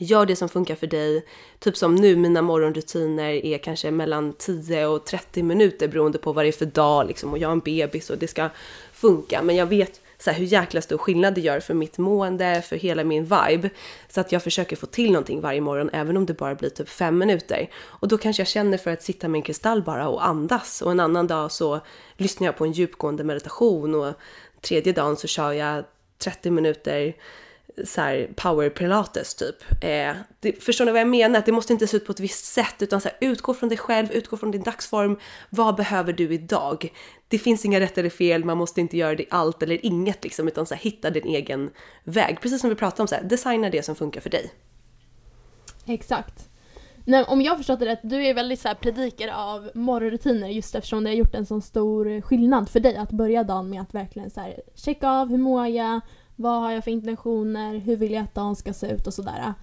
Gör det som funkar för dig. Typ som nu, mina morgonrutiner är kanske mellan 10 och 30 minuter beroende på vad det är för dag liksom. Och jag har en bebis och det ska funka. Men jag vet så här, hur jäkla stor skillnad det gör för mitt mående, för hela min vibe. Så att jag försöker få till någonting varje morgon, även om det bara blir typ fem minuter. Och då kanske jag känner för att sitta med en kristall bara och andas. Och en annan dag så lyssnar jag på en djupgående meditation och tredje dagen så kör jag 30 minuter så här power pilates typ. Eh, det, förstår ni vad jag menar? Att det måste inte se ut på ett visst sätt utan så här, utgå från dig själv, utgå från din dagsform. Vad behöver du idag? Det finns inga rätt eller fel, man måste inte göra det allt eller inget liksom utan så här, hitta din egen väg. Precis som vi pratade om, så här, designa det som funkar för dig. Exakt. Nej, om jag förstått det rätt, du är väldigt så här predikare av morgonrutiner just eftersom det har gjort en sån stor skillnad för dig att börja dagen med att verkligen så här, checka av hur mår jag, vad har jag för intentioner? Hur vill jag att dagen ska se ut och sådär.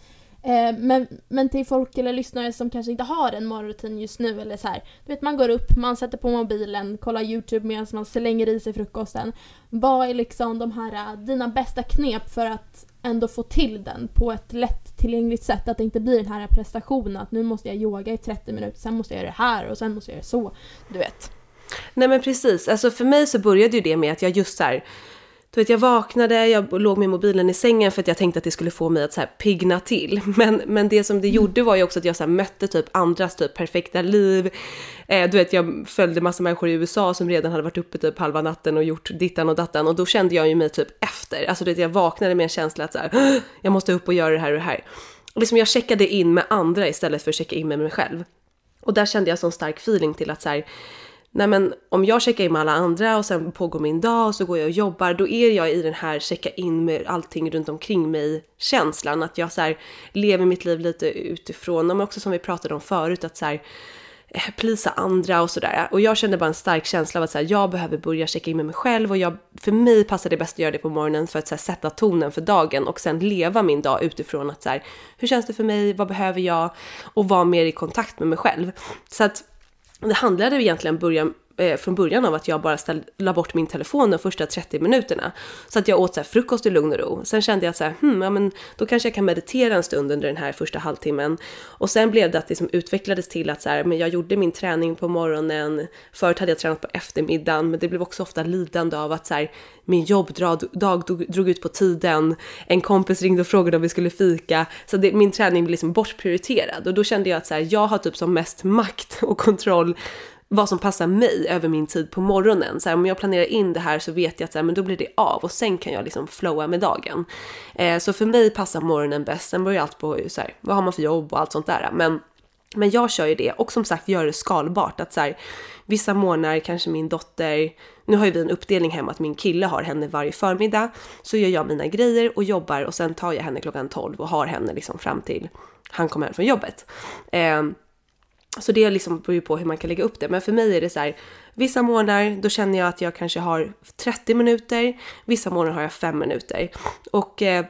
Eh, men, men till folk eller lyssnare som kanske inte har en morgonrutin just nu eller så här, Du vet man går upp, man sätter på mobilen, kollar YouTube medan man slänger i sig frukosten. Vad är liksom de här eh, dina bästa knep för att ändå få till den på ett lättillgängligt sätt? Att det inte blir den här prestationen att nu måste jag yoga i 30 minuter, sen måste jag göra det här och sen måste jag göra så. Du vet. Nej men precis, alltså för mig så började ju det med att jag just så här, du vet, jag vaknade, jag låg med mobilen i sängen för att jag tänkte att det skulle få mig att så här pigna till. [LAUGHS] Men, men det som det mm. gjorde var ju också att jag så mötte typ andras typ perfekta liv. Eh, du vet, jag följde massa människor i USA som redan hade varit uppe typ halva natten och gjort dittan och dattan och då kände jag ju mig typ efter. Alltså du vet, jag vaknade med en känsla att så här, jag måste upp och göra det här och det här. Och liksom jag checkade in med andra istället för att checka in med mig själv. Och där kände jag sån stark feeling till att så här, nej men om jag checkar in med alla andra och sen pågår min dag och så går jag och jobbar, då är jag i den här checka in med allting runt omkring mig känslan. Att jag så här, lever mitt liv lite utifrån, men också som vi pratade om förut, att så här, eh, plisa andra och sådär. Och jag kände bara en stark känsla av att så här, jag behöver börja checka in med mig själv och jag, för mig passar det bäst att göra det på morgonen för att så här, sätta tonen för dagen och sen leva min dag utifrån att så här, hur känns det för mig, vad behöver jag och vara mer i kontakt med mig själv. Så att det handlade egentligen början, eh, från början av att jag bara ställ, la bort min telefon de första 30 minuterna. Så att jag åt så här, frukost i lugn och ro. Sen kände jag att så här, hmm, ja, men då kanske jag kan meditera en stund under den här första halvtimmen. Och sen blev det att det liksom utvecklades till att så här, men jag gjorde min träning på morgonen. Förut hade jag tränat på eftermiddagen, men det blev också ofta lidande av att så här, min jobbdag drog, drog ut på tiden. En kompis ringde och frågade om vi skulle fika. Så det, min träning blev liksom bortprioriterad. Och då kände jag att så här, jag har typ som mest makt och kontroll vad som passar mig över min tid på morgonen. Så här, om jag planerar in det här så vet jag att så här, men då blir det av och sen kan jag liksom flowa med dagen. Eh, så för mig passar morgonen bäst. Sen beror ju allt på så här, vad har man för jobb och allt sånt där. Men, men jag kör ju det och som sagt gör det skalbart. Att så här, vissa månader kanske min dotter, nu har ju vi en uppdelning hemma att min kille har henne varje förmiddag. Så gör jag mina grejer och jobbar och sen tar jag henne klockan 12 och har henne liksom fram till han kommer hem från jobbet. Eh, så det liksom beror ju på hur man kan lägga upp det. Men för mig är det så här, vissa månader då känner jag att jag kanske har 30 minuter, vissa månader har jag 5 minuter. Och eh,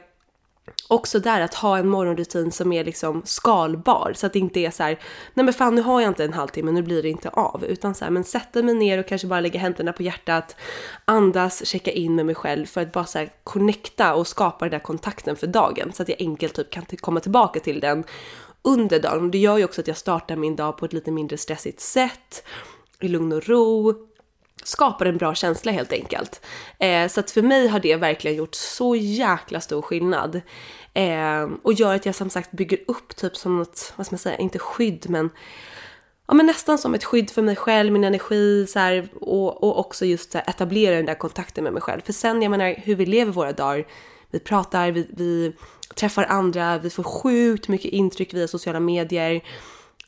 också där att ha en morgonrutin som är liksom skalbar så att det inte är så här, nej men fan nu har jag inte en halvtimme, nu blir det inte av. Utan så här, men sätta mig ner och kanske bara lägga händerna på hjärtat, andas, checka in med mig själv för att bara så här connecta och skapa den där kontakten för dagen så att jag enkelt typ kan komma tillbaka till den under dagen. Det gör ju också att jag startar min dag på ett lite mindre stressigt sätt, i lugn och ro, skapar en bra känsla helt enkelt. Eh, så att för mig har det verkligen gjort så jäkla stor skillnad. Eh, och gör att jag som sagt bygger upp typ som något, vad ska man säga, inte skydd men ja, men nästan som ett skydd för mig själv, min energi så här, och, och också just här, etablera den där kontakten med mig själv. För sen, jag menar hur vi lever våra dagar, vi pratar, vi, vi träffar andra, vi får sjukt mycket intryck via sociala medier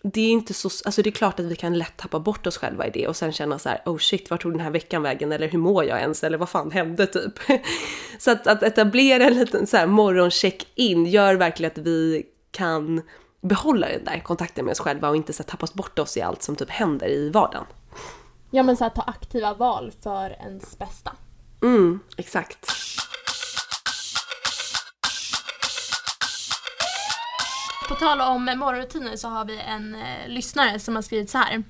det är inte så, alltså det är klart att vi kan lätt tappa bort oss själva i det och sen känna så här, oh shit, vart tog den här veckan vägen? Eller hur mår jag ens? Eller vad fan hände typ? [LAUGHS] så att, att etablera en liten så här morgoncheck-in gör verkligen att vi kan behålla den där kontakten med oss själva och inte så tappas bort oss i allt som typ händer i vardagen. Ja men så här, ta aktiva val för ens bästa. Mm, exakt. På tal om morgonrutiner så har vi en eh, lyssnare som har skrivit så här.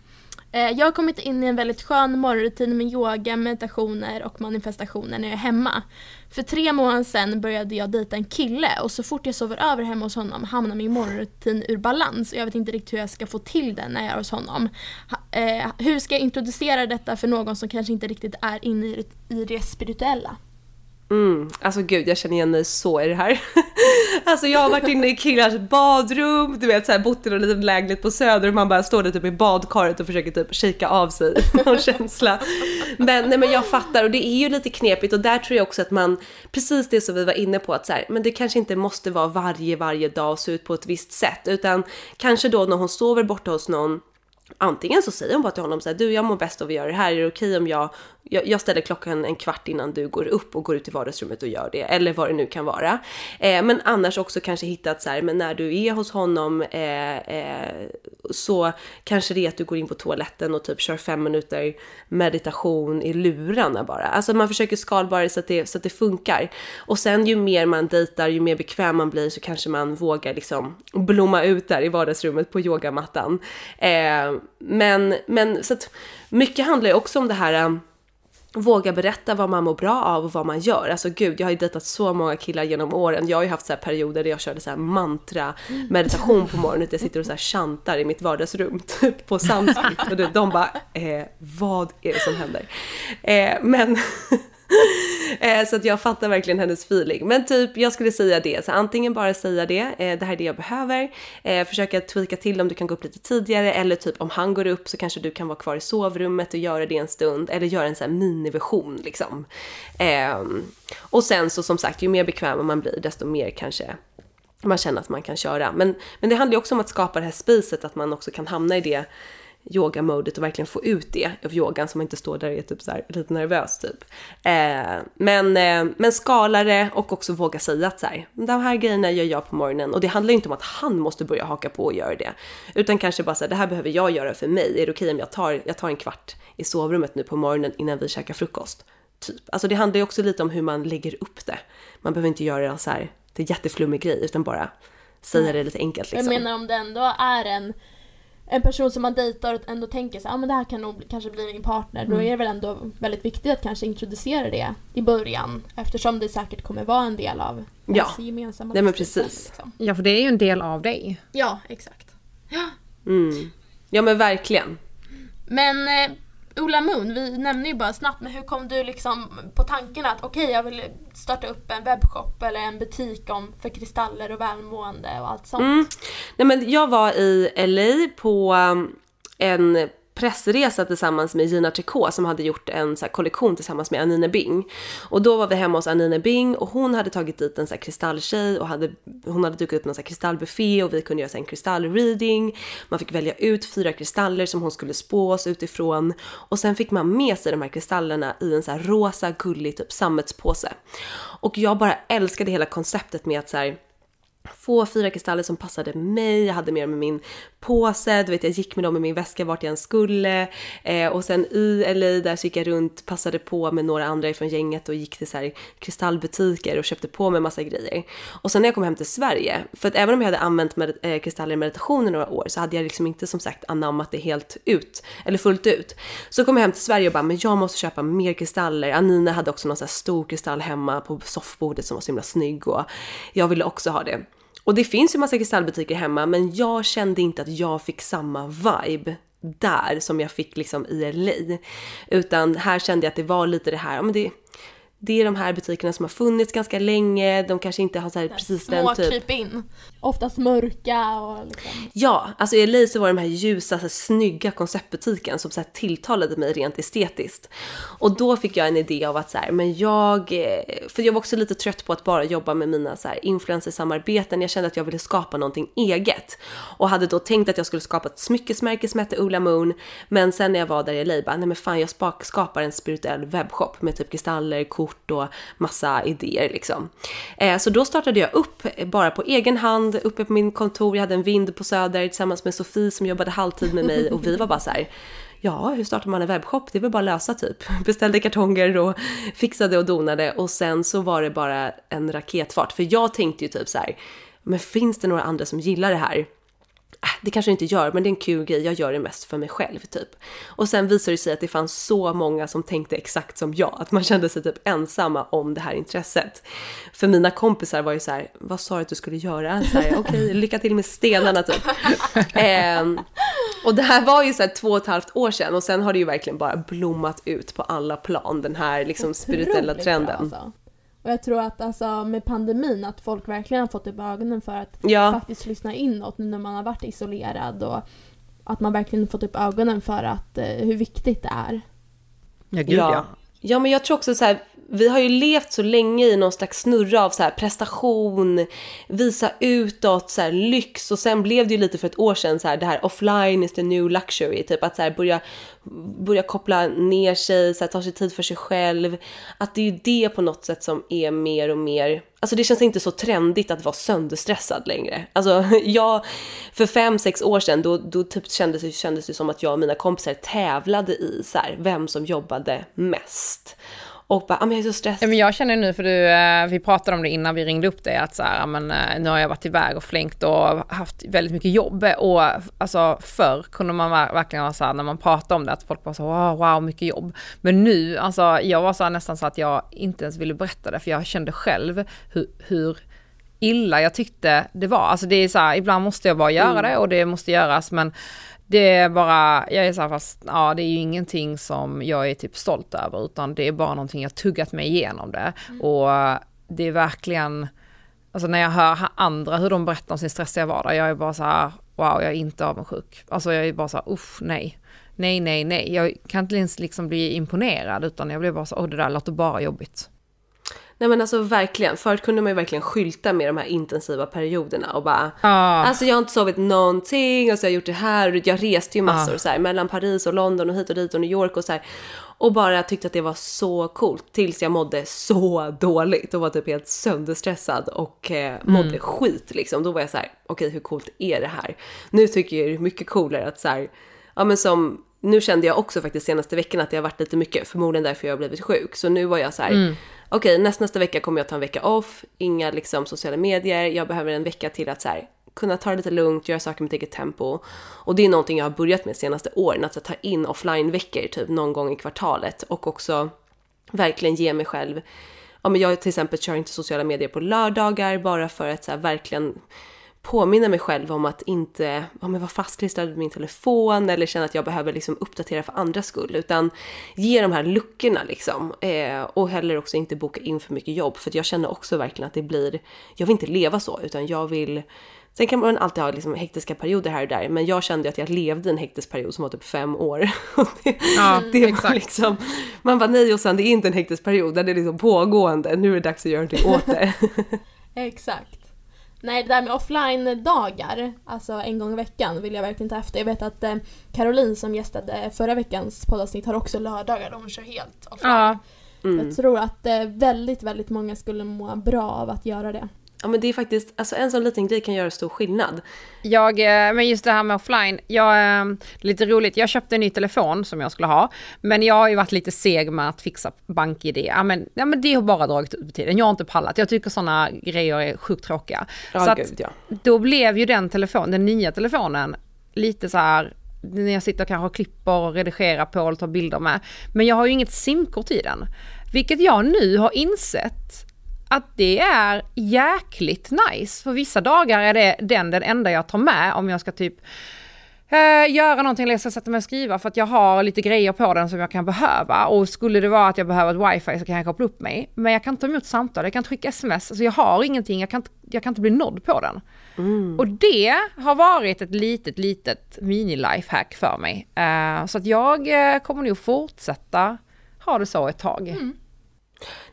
Eh, jag har kommit in i en väldigt skön morgonrutin med yoga, meditationer och manifestationer när jag är hemma. För tre månader sedan började jag dejta en kille och så fort jag sover över hemma hos honom hamnar min morgonrutin ur balans och jag vet inte riktigt hur jag ska få till den när jag är hos honom. Ha, eh, hur ska jag introducera detta för någon som kanske inte riktigt är inne i i det spirituella? Mm, alltså gud jag känner igen mig så i det här. [LAUGHS] alltså jag har varit inne i killars badrum, du vet såhär bott i någon liten lägenhet på söder och man bara står där typ i badkaret och försöker typ kika av sig [LAUGHS] någon känsla. Men nej men jag fattar och det är ju lite knepigt och där tror jag också att man, precis det som vi var inne på att så här, men det kanske inte måste vara varje, varje dag och se ut på ett visst sätt utan kanske då när hon sover borta hos någon Antingen så säger hon bara till honom så här, du jag mår bäst av att göra det här, är det okej om jag jag, jag ställer klockan en kvart innan du går upp och går ut i vardagsrummet och gör det, eller vad det nu kan vara. Eh, men annars också kanske hittat så här, men när du är hos honom eh, eh, så kanske det är att du går in på toaletten och typ kör fem minuter meditation i lurarna bara. Alltså man försöker skalbara det så att det, så att det funkar. Och sen ju mer man dejtar, ju mer bekväm man blir så kanske man vågar liksom blomma ut där i vardagsrummet på yogamattan. Eh, men, men så att mycket handlar ju också om det här um, våga berätta vad man mår bra av och vad man gör. Alltså gud, jag har ju dejtat så många killar genom åren. Jag har ju haft så perioder där jag körde så mantra meditation på morgonen. Jag sitter och så här chantar i mitt vardagsrum [LAUGHS] typ på sanskrit och de bara eh, vad är det som händer? Eh, men [LAUGHS] [LAUGHS] Eh, så att jag fattar verkligen hennes feeling. Men typ, jag skulle säga det. Så antingen bara säga det, eh, det här är det jag behöver. Eh, försöka tweaka till om du kan gå upp lite tidigare eller typ om han går upp så kanske du kan vara kvar i sovrummet och göra det en stund. Eller göra en sån här miniversion liksom. Ehm, och sen så som sagt, ju mer bekväm man blir desto mer kanske man känner att man kan köra. Men, men det handlar ju också om att skapa det här spacet, att man också kan hamna i det yogamodet och verkligen få ut det av yogan så man inte står där och är typ så här, lite nervös typ. Eh, men, eh, men skala det och också våga säga att så här, de här grejerna gör jag på morgonen och det handlar inte om att han måste börja haka på och göra det. Utan kanske bara så här, det här behöver jag göra för mig. Är det okej om jag tar, jag tar en kvart i sovrummet nu på morgonen innan vi käkar frukost? Typ. Alltså det handlar ju också lite om hur man lägger upp det. Man behöver inte göra det så här, det är jätteflummig grej utan bara säga det lite enkelt liksom. Jag menar om det ändå är en en person som man dejtar och ändå tänker så ah, men det här kan nog kanske bli min partner. Mm. Då är det väl ändå väldigt viktigt att kanske introducera det i början. Eftersom det säkert kommer vara en del av ja. gemensamma Ja men precis. Liksom. Ja för det är ju en del av dig. Ja exakt. Ja. Mm. Ja men verkligen. Men eh, Ola Moon, vi nämner ju bara snabbt, men hur kom du liksom på tanken att okej, okay, jag vill starta upp en webbshop eller en butik om, för kristaller och välmående och allt sånt? Mm. Nej men jag var i LA på um, en pressresa tillsammans med Gina Tricot som hade gjort en så kollektion tillsammans med Anine Bing. Och då var vi hemma hos Anine Bing och hon hade tagit dit en så kristalltjej och hade, hon hade dukat upp en så kristallbuffé och vi kunde göra så en kristallreading. Man fick välja ut fyra kristaller som hon skulle spå oss utifrån och sen fick man med sig de här kristallerna i en så rosa gullig typ sammetspåse. Och jag bara älskade hela konceptet med att så här, få fyra kristaller som passade mig, jag hade med dem i min påse, du vet jag gick med dem i min väska vart jag än skulle eh, och sen i LA där så gick jag runt, passade på med några andra ifrån gänget och gick till så här kristallbutiker och köpte på mig massa grejer. Och sen när jag kom hem till Sverige, för att även om jag hade använt med, eh, kristaller i meditation i några år så hade jag liksom inte som sagt anammat det helt ut, eller fullt ut. Så kom jag hem till Sverige och bara, men jag måste köpa mer kristaller. Anina hade också någon så här stor kristall hemma på soffbordet som var så himla snygg och jag ville också ha det. Och det finns ju massa kristallbutiker hemma men jag kände inte att jag fick samma vibe där som jag fick liksom i LA. Utan här kände jag att det var lite det här, ja men det, det är de här butikerna som har funnits ganska länge, de kanske inte har så här, precis Små den typ... kryp in. Oftast mörka och liksom. Ja, alltså i LA så var det de här ljusa, så här, snygga konceptbutiken som så här, tilltalade mig rent estetiskt. Och då fick jag en idé av att så här, men jag, eh, för jag var också lite trött på att bara jobba med mina så här influencersamarbeten. Jag kände att jag ville skapa någonting eget och hade då tänkt att jag skulle skapa ett smyckesmärke som hette Ola Moon. Men sen när jag var där i LA, bara, nej men fan jag skapar en spirituell webbshop med typ kristaller, kort och massa idéer liksom. Eh, så då startade jag upp bara på egen hand uppe på min kontor. Jag hade en vind på Söder tillsammans med Sofie som jobbade halvtid med mig och vi var bara så här. Ja, hur startar man en webbshop? Det är väl bara att lösa typ. [LAUGHS] Beställde kartonger och fixade och donade och sen så var det bara en raketfart. För jag tänkte ju typ så här, men finns det några andra som gillar det här? Äh, det kanske jag inte gör, men det är en kul grej. Jag gör det mest för mig själv typ. Och sen visade det sig att det fanns så många som tänkte exakt som jag, att man [LAUGHS] kände sig typ ensamma om det här intresset. För mina kompisar var ju så här, vad sa du att du skulle göra? [LAUGHS] Okej, lycka till med stenarna typ. [LAUGHS] Ehm, och det här var ju så här två och ett halvt år sedan och sen har det ju verkligen bara blommat ut på alla plan, den här liksom spirituella trenden. bra, alltså. Och jag tror att alltså, med pandemin att folk verkligen har fått upp ögonen för att Ja. faktiskt lyssna inåt nu när man har varit isolerad och att man verkligen fått upp ögonen för att, eh, hur viktigt det är. Ja, gud ja. Ja, Ja men jag tror också så här, vi har ju levt så länge i någon slags snurra av så här prestation, visa utåt, så här lyx och sen blev det ju lite för ett år sedan så här det här offline is the new luxury, typ att så här börja, börja koppla ner sig, så här, ta sig tid för sig själv. Att det är ju det på något sätt som är mer och mer, alltså det känns inte så trendigt att vara sönderstressad längre. Alltså [LAUGHS] jag, för fem, sex år sedan då, då typ kändes, det, kändes det som att jag och mina kompisar tävlade i så här, vem som jobbade mest. Och bara, ah, men jag är så stressad. Men jag känner nu, för du, eh, vi pratade om det innan vi ringde upp dig, att så här, ja, men, eh, nu har jag varit iväg och flängt och haft väldigt mycket jobb. Och alltså förr kunde man ver- verkligen vara så här, när man pratade om det, att folk bara så wow, wow, mycket jobb. Men nu, alltså jag var så här, nästan så att jag inte ens ville berätta det, för jag kände själv hur, hur illa jag tyckte det var. Alltså det är så här, ibland måste jag bara göra det och det måste göras, men det är bara, jag är så här fast, ja det är ju ingenting som jag är typ stolt över, utan det är bara någonting jag tuggat mig igenom det. Och det är verkligen, alltså när jag hör andra hur de berättar om sin stressiga vardag, jag är bara så här, wow jag är inte avundsjuk. Alltså jag är bara så här, uff nej. Nej, nej, nej. Jag kan inte ens liksom bli imponerad, utan jag blir bara så, åh det där låter bara jobbigt. Nej men alltså verkligen, förut kunde man ju verkligen skylta med de här intensiva perioderna och bara Ja. Alltså jag har inte sovit någonting och så har jag gjort det här och jag reste ju massor så här mellan Paris och London och hit och dit och New York och så här och bara tyckte att det var så coolt tills jag mådde så dåligt och var typ helt sönderstressad och eh, mådde skit liksom. Då var jag så här, okej hur coolt är det här? Nu tycker jag det är mycket coolare att så här, ja men som nu kände jag också faktiskt senaste veckan att det har varit lite mycket, förmodligen därför jag har blivit sjuk. Så nu var jag så här, okej näst, nästa vecka kommer jag ta en vecka off, inga liksom sociala medier, jag behöver en vecka till att så här, kunna ta det lite lugnt, göra saker med eget tempo. Och det är någonting jag har börjat med senaste åren, att så, ta in offline-veckor typ någon gång i kvartalet och också verkligen ge mig själv Ja, men jag till exempel kör inte sociala medier på lördagar bara för att så här, verkligen påminna mig själv om att inte ja, men vara fastklistrad vid min telefon eller känna att jag behöver liksom uppdatera för andras skull utan ge de här luckorna liksom eh, och heller också inte boka in för mycket jobb för jag känner också verkligen att det blir jag vill inte leva så utan jag vill Sen kan man alltid ha liksom hektiska perioder här och där, men jag kände att jag levde en hektisk period som var typ fem år. [LAUGHS] Det, Ja, det exakt. liksom, man bara nej och sen det är inte en hektisk period, den är liksom pågående, nu är det dags att göra någonting åt det. [LAUGHS] [LAUGHS] Exakt. Nej, det där med offline-dagar, alltså en gång i veckan, vill jag verkligen ta efter. Jag vet att eh, Caroline som gästade förra veckans poddavsnitt har också lördagar där hon kör helt offline. Ja, Mm. Jag tror att eh, väldigt, väldigt många skulle må bra av att göra det. Ja men det är faktiskt, alltså en sån liten grej kan göra stor skillnad. Jag, eh, men just det här med offline, jag, eh, lite roligt, jag köpte en ny telefon som jag skulle ha, men jag har ju varit lite seg med att fixa bank-id. Ja men, ja, men det har bara dragit ut på tiden, jag har inte pallat. Jag tycker sådana grejer är sjukt tråkiga. Ja, så att, gud, ja. då blev ju den telefon, den nya telefonen, lite så här när jag sitter kanske och klipper och redigerar på och tar bilder med. Men jag har ju inget simkort i den. Vilket jag nu har insett att det är jäkligt nice. För vissa dagar är det den den enda jag tar med om jag ska typ eh, göra någonting eller jag ska sätta mig och skriva för att jag har lite grejer på den som jag kan behöva. Och skulle det vara att jag behöver ett wifi så kan jag koppla upp mig. Men jag kan inte ta emot samtal, jag kan inte skicka sms, alltså jag har ingenting, jag kan inte, jag kan inte bli nådd på den. Mm. Och det har varit ett litet, litet mini-lifehack för mig. Eh, så att jag eh, kommer nog fortsätta ha det så ett tag.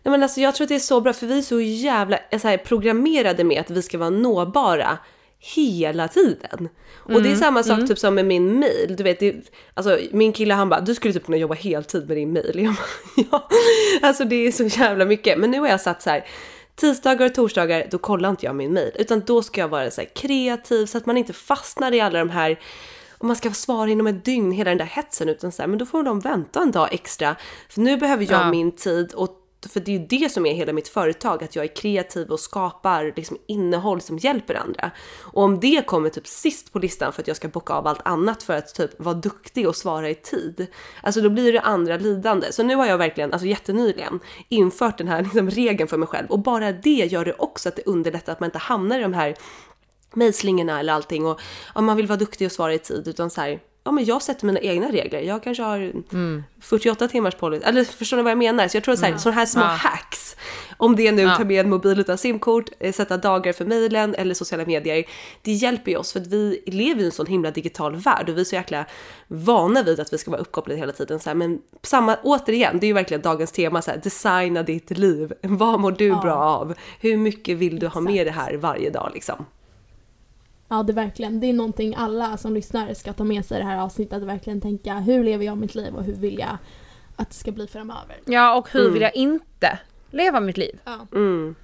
Nej men alltså jag tror att det är så bra för vi är så jävla eh, så här, programmerade med att vi ska vara nåbara hela tiden. Och det är samma sak typ som med min mail. Du vet, det, alltså min kille han bara, du skulle typ kunna jobba heltid med din mail. [LAUGHS] Jag bara, ja, alltså det är så jävla mycket. Men nu har jag satt så här, tisdagar och torsdagar då kollar inte jag min mail. Utan då ska jag vara så här kreativ så att man inte fastnar i alla de här om man ska svara inom ett dygn, hela den där hetsen, utan så här, men då får de vänta en dag extra. För nu behöver jag Ja. min tid och för det är ju det som är hela mitt företag, att jag är kreativ och skapar liksom innehåll som hjälper andra. Och om det kommer typ sist på listan för att jag ska bocka av allt annat för att typ vara duktig och svara i tid, alltså då blir det andra lidande. Så nu har jag verkligen, alltså jättenyligen, infört den här liksom regeln för mig själv och bara det gör det också att det underlättar att man inte hamnar i de här mejslingarna eller allting och om man vill vara duktig och svara i tid utan så här, ja men jag sätter mina egna regler. Jag kanske har 48 timmars policy, eller förstår ni vad jag menar? Så jag tror så här, sådana här små Ja. hacks, om det nu Ja. tar med en mobil utan simkort, eh, sätta dagar för mejlen eller sociala medier, det hjälper ju oss för att vi lever i en sån himla digital värld och vi är så jäkla vana vid att vi ska vara uppkopplade hela tiden. Så här, men samma, återigen, det är ju verkligen dagens tema, så här, designa ditt liv. Vad mår du bra av? Hur mycket vill du ha med det här varje dag liksom? Ja, det är verkligen. Det är någonting alla som lyssnar ska ta med sig i det här avsnittet. Att verkligen tänka hur lever jag mitt liv och hur vill jag att det ska bli framöver. Ja, och hur vill jag inte leva mitt liv? Ja. Mm.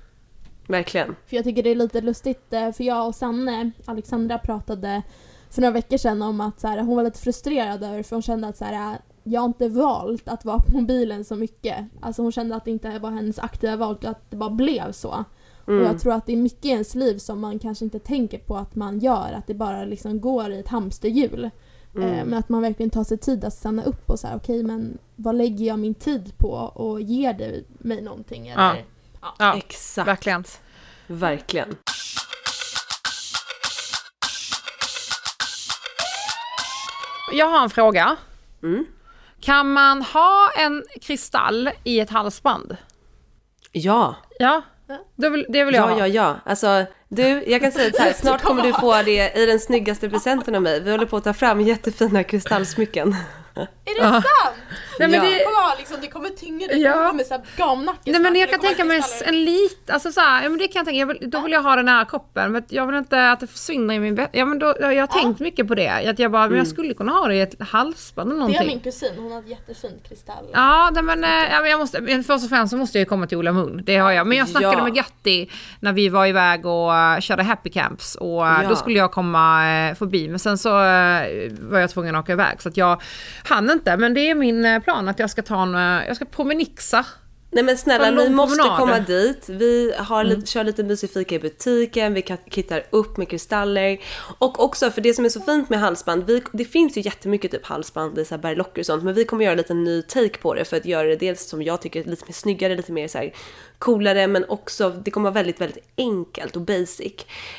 Verkligen. För jag tycker det är lite lustigt, eh, för jag och Sanne, Alexandra pratade för några veckor sedan om att så här, hon var lite frustrerad över för hon kände att så här, jag har inte valt att vara på mobilen så mycket. Alltså hon kände att det inte var hennes aktiva val att det bara blev så. Och Mm. jag tror att det är mycket i ens liv som man kanske inte tänker på att man gör, att det bara liksom går i ett hamsterhjul. Mm. Eh, Men att man verkligen tar sig tid att stanna upp och säga okej men vad lägger jag min tid på och ger det mig någonting? Eller, Ja, Exakt. verkligen. Verkligen. Jag har en fråga. Mm. Kan man ha en kristall i ett halsband? Ja, Ja, det vill, det vill jag ja, ha. ja, ja. Alltså, du, jag kan säga så här, [LAUGHS] snart kommer du få det i den snyggaste presenten av mig. Vi håller på att ta fram jättefina kristallsmycken. Är det sant? Nej, men Ja. det, kommer liksom, det kommer tyngre, Ja. kommer med såhär gamnacke. nej men jag kan tänka mig en lit, alltså så här, ja men det kan jag tänka, jag vill, då vill jag ha den nära kroppen, men jag vill inte att det försvinner i min bä- Ja men då, jag har tänkt mycket på det, att jag bara, men jag skulle kunna ha det i ett halsband eller Det är någonting. min kusin, hon har ett jättefint kristall. Ja, nej, men, eh, ja, men jag måste, först och främst så måste jag ju komma till Ola Moon, det har jag. Men jag snackade Ja. med Gatti när vi var iväg och uh, körde happy camps och Ja. då skulle jag komma förbi. Men sen så var jag tvungen att åka iväg så att jag hann inte. Men det är min eh, plan att jag ska ta en, eh, jag ska promenixa. Nej men snälla, ni måste promenad. komma dit. Vi har lite, kör lite mysig fika i butiken, vi kittar upp med kristaller. Och också, för det som är så fint med halsband, vi, det finns ju jättemycket typ halsband i så här berglocker och sånt, men vi kommer göra lite ny take på det för att göra det dels som jag tycker lite mer snyggare, lite mer så här coolare, men också det kommer vara väldigt, väldigt enkelt och basic.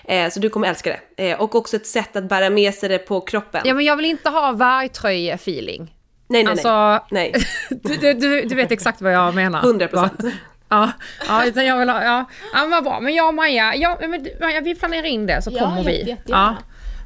Eh, så du kommer älska det. Eh, och också ett sätt att bära med sig det på kroppen. Ja men jag vill inte ha vargtröje-feeling. Nej, nej, Alltså, nej. [LAUGHS] du, du, du, du vet exakt vad jag menar. 100 procent. Ja, ja, utan jag vill ha, ja, ja men vad bra. Men jag och Maja, ja, men, Maja, vi planerar in det så Ja, kommer vi. jättegärna.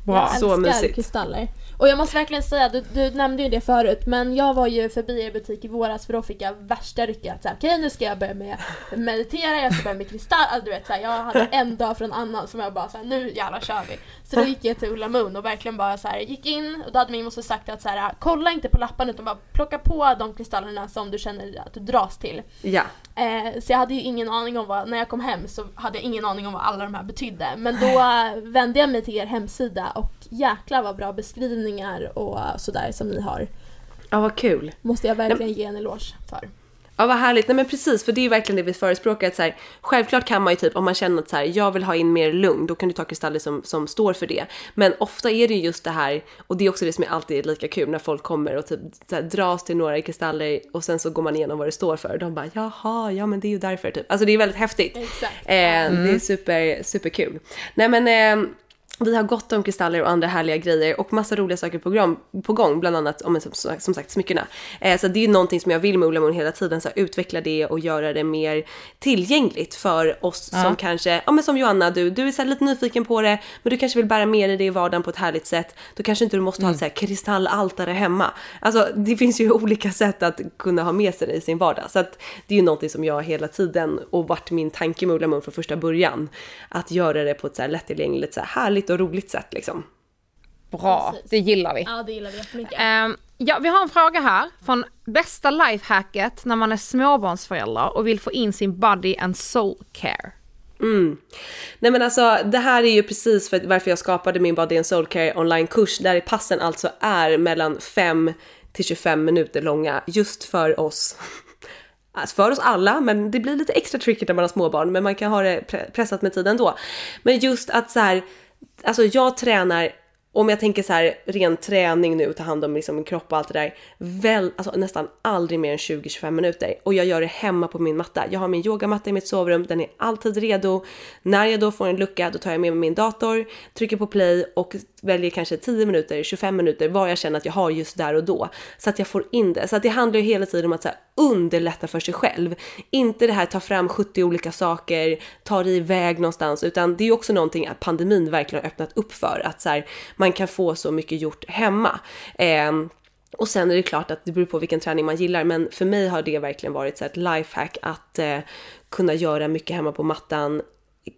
bra. Jag Så älskar mysigt. kristaller. Och jag måste verkligen säga, du, du nämnde ju det förut, men jag var ju förbi er butik i våras för då fick jag värsta rycket. Okej nu ska jag börja med meditera, jag ska börja med kristall. Alltså, du vet, så här, jag hade en dag från annan som jag bara så här, nu jävlar kör vi. Så då gick jag till Ulla Moon och verkligen bara så här, gick in och då hade min moster sagt att så här, kolla inte på lapparna utan bara plocka på de kristallerna som du känner att du dras till. Ja. Eh, så jag hade ju ingen aning om vad, när jag kom hem så hade jag ingen aning om vad alla de här betydde. Men då [LAUGHS] vände jag mig till er hemsida och jäklar vad bra beskrivningar och sådär som ni har. Ja, vad kul. Måste jag verkligen ge en eloge för. Ja vad härligt, nej men precis för det är ju verkligen det vi förespråkar att så här, självklart kan man ju typ om man känner att så här, jag vill ha in mer lugn, då kan du ta kristaller som, som står för det. Men ofta är det ju just det här, och det är också det som är alltid lika kul när folk kommer och typ så här, dras till några kristaller och sen så går man igenom vad det står för. De bara jaha, ja men det är ju därför typ. Alltså det är väldigt häftigt. Exakt. Eh, Det är super, superkul. Nej men eh, vi har gott om kristaller och andra härliga grejer och massa roliga saker på, gång, på gång bland annat om, som, som sagt smyckena. Eh, så det är ju någonting som jag vill med Ola Moon hela tiden, så utveckla det och göra det mer tillgängligt för oss ja. som kanske, ja men som Joanna, du, du är så lite nyfiken på det, men du kanske vill bära med dig det i vardagen på ett härligt sätt. Då kanske inte du måste mm. ha ett så här kristallaltare hemma. Alltså det finns ju [LAUGHS] olika sätt att kunna ha med sig det i sin vardag. Så att det är ju någonting som jag hela tiden och varit min tanke med Ola Moon från första början. Att göra det på ett så här lättillgängligt, så här härligt och roligt sätt liksom. Bra, Precis. det gillar vi. Ja, det gillar vi jättemycket. Um, ja, vi har en fråga här från bästa lifehacket när man är småbarnsförälder och vill få in sin body and soul care. Mm. Nej men alltså det här är ju precis för varför jag skapade min Body and Soul Care online-kurs där passen alltså är mellan 5 till 25 minuter långa just för oss. [LAUGHS] Alltså för oss alla, men det blir lite extra tricky när man har småbarn, men man kan ha det pressat med tiden då. Men just att så här, alltså jag tränar om jag tänker så här ren träning nu, ta hand om liksom min kropp och allt det där, väl, alltså nästan aldrig mer än 20-25 minuter. Och jag gör det hemma på min matta. Jag har min yogamatta i mitt sovrum, den är alltid redo. När jag då får en lucka, då tar jag med mig min dator, trycker på play och väljer kanske 10 minuter, 25 minuter, vad jag känner att jag har just där och då. Så att jag får in det. Så att det handlar ju hela tiden om att så här, underlätta för sig själv. Inte det här ta fram 70 olika saker, ta dig iväg någonstans, utan det är ju också någonting att pandemin verkligen har öppnat upp för. Att så här, man kan få så mycket gjort hemma. Eh, och sen är det klart att det beror på vilken träning man gillar, men för mig har det verkligen varit så ett lifehack att eh, kunna göra mycket hemma på mattan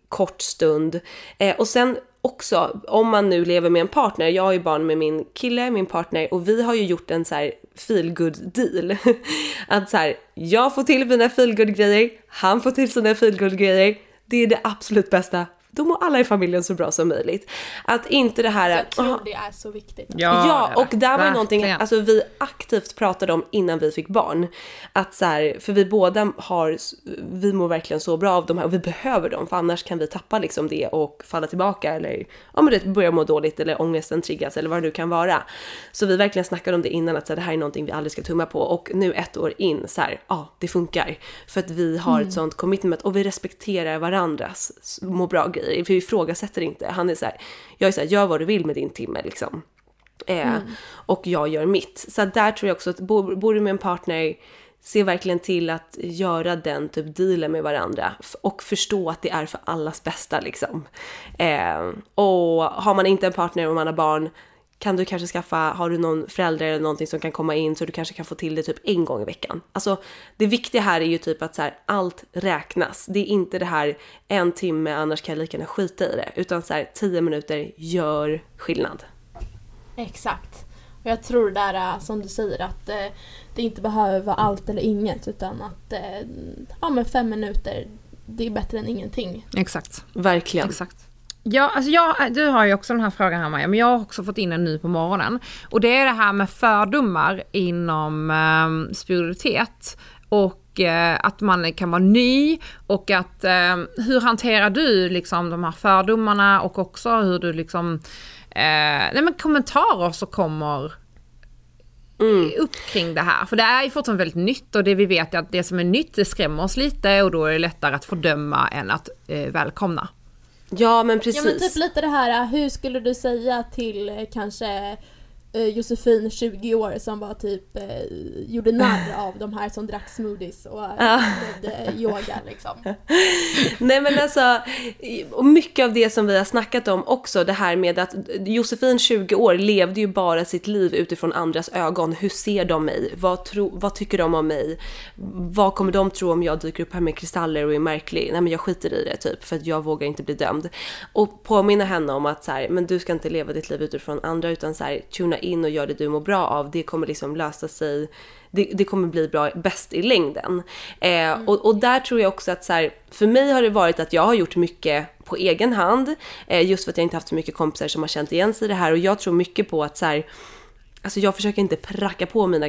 kort stund. Eh, och sen också, om man nu lever med en partner, jag har ju barn med min kille, min partner, och vi har ju gjort en så här feel deal. [LAUGHS] att så här, jag får till mina feel grejer, han får till sina feel grejer. Det är det absolut bästa då mår alla i familjen så bra som möjligt. Att inte det här... Så jag tror det är så viktigt. Ja, ja och där var ju någonting alltså, vi aktivt pratade om innan vi fick barn. Att så här, för vi båda har, vi mår verkligen så bra av de här och vi behöver dem för annars kan vi tappa liksom det och falla tillbaka eller ja men det börja må dåligt eller ångesten triggas eller vad det nu kan vara. Så vi verkligen snackade om det innan att så här, det här är någonting vi aldrig ska tumma på och nu ett år in så här, ja det funkar. För att vi har mm. ett sånt commitment och vi respekterar varandras må bra grejer för vi ifrågasätter inte. Han är så här, jag är så här, gör vad du vill med din timme liksom. Eh, mm. Och jag gör mitt. Så där tror jag också att bor, bor du med en partner, se verkligen till att göra den typ dealen med varandra och förstå att det är för allas bästa liksom. Eh, och har man inte en partner och man har barn, kan du kanske skaffa, har du någon förälder eller någonting som kan komma in så du kanske kan få till det typ en gång i veckan. Alltså det viktiga här är ju typ att så här, allt räknas. Det är inte det här en timme annars kan jag lika gärna skita i det. Utan så här, tio minuter gör skillnad. Exakt. Och jag tror det där som du säger att eh, det inte behöver vara allt eller inget utan att eh, ja, men fem minuter det är bättre än ingenting. Exakt. Verkligen. Exakt. Ja, alltså jag, du har ju också den här frågan här Maja, men jag har också fått in en ny på morgonen. Och det är det här med fördomar inom eh, spiritualitet. Och eh, att man kan vara ny och att eh, hur hanterar du liksom de här fördomarna och också hur du liksom, eh, nej men kommentarer som kommer Mm. upp kring det här. För det är ju fortfarande väldigt nytt och det vi vet är att det som är nytt det skrämmer oss lite och då är det lättare att fördöma än att eh, välkomna. Ja men precis. Ja men typ lite det här, hur skulle du säga till eh, kanske Josefin 20 år som var typ eh, gjorde narr [LAUGHS] av de här som drack smoothies och ja. yoga liksom. [LAUGHS] Nej men alltså, och mycket av det som vi har snackat om också det här med att Josefin 20 år levde ju bara sitt liv utifrån andras ögon. Hur ser de mig? Vad, tro, vad tycker de om mig? Vad kommer de tro om jag dyker upp här med kristaller och är märklig? Nej men jag skiter i det typ för att jag vågar inte bli dömd. Och påminna henne om att så här, men du ska inte leva ditt liv utifrån andra utan så här, tuna in och gör det du mår bra av, det kommer liksom lösa sig. Det, det kommer bli bra, bäst i längden. Eh, mm. och, och, där tror jag också att så här, för mig har det varit att jag har gjort mycket på egen hand. Eh, just för att jag inte haft så mycket kompisar som har känt igen sig i det här. Och jag tror mycket på att så här, Alltså jag försöker inte pracka på mina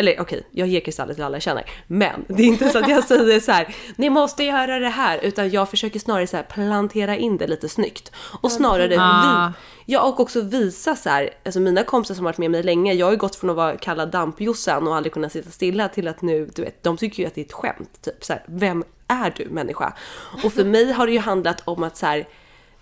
eller okej, okay, jag ger kristaller till alla jag känner. Men det är inte så att jag säger så här, ni måste göra det här. Utan jag försöker snarare så här plantera in det lite snyggt. Och snarare ah. vi, ja och också visa så här, alltså mina kompisar som varit med mig länge, jag har ju gått från att vara kallad dampjossan och aldrig kunnat sitta stilla till att nu, du vet, de tycker ju att det är ett skämt. Typ så här, vem är du människa? Och för mig har det ju handlat om att så här,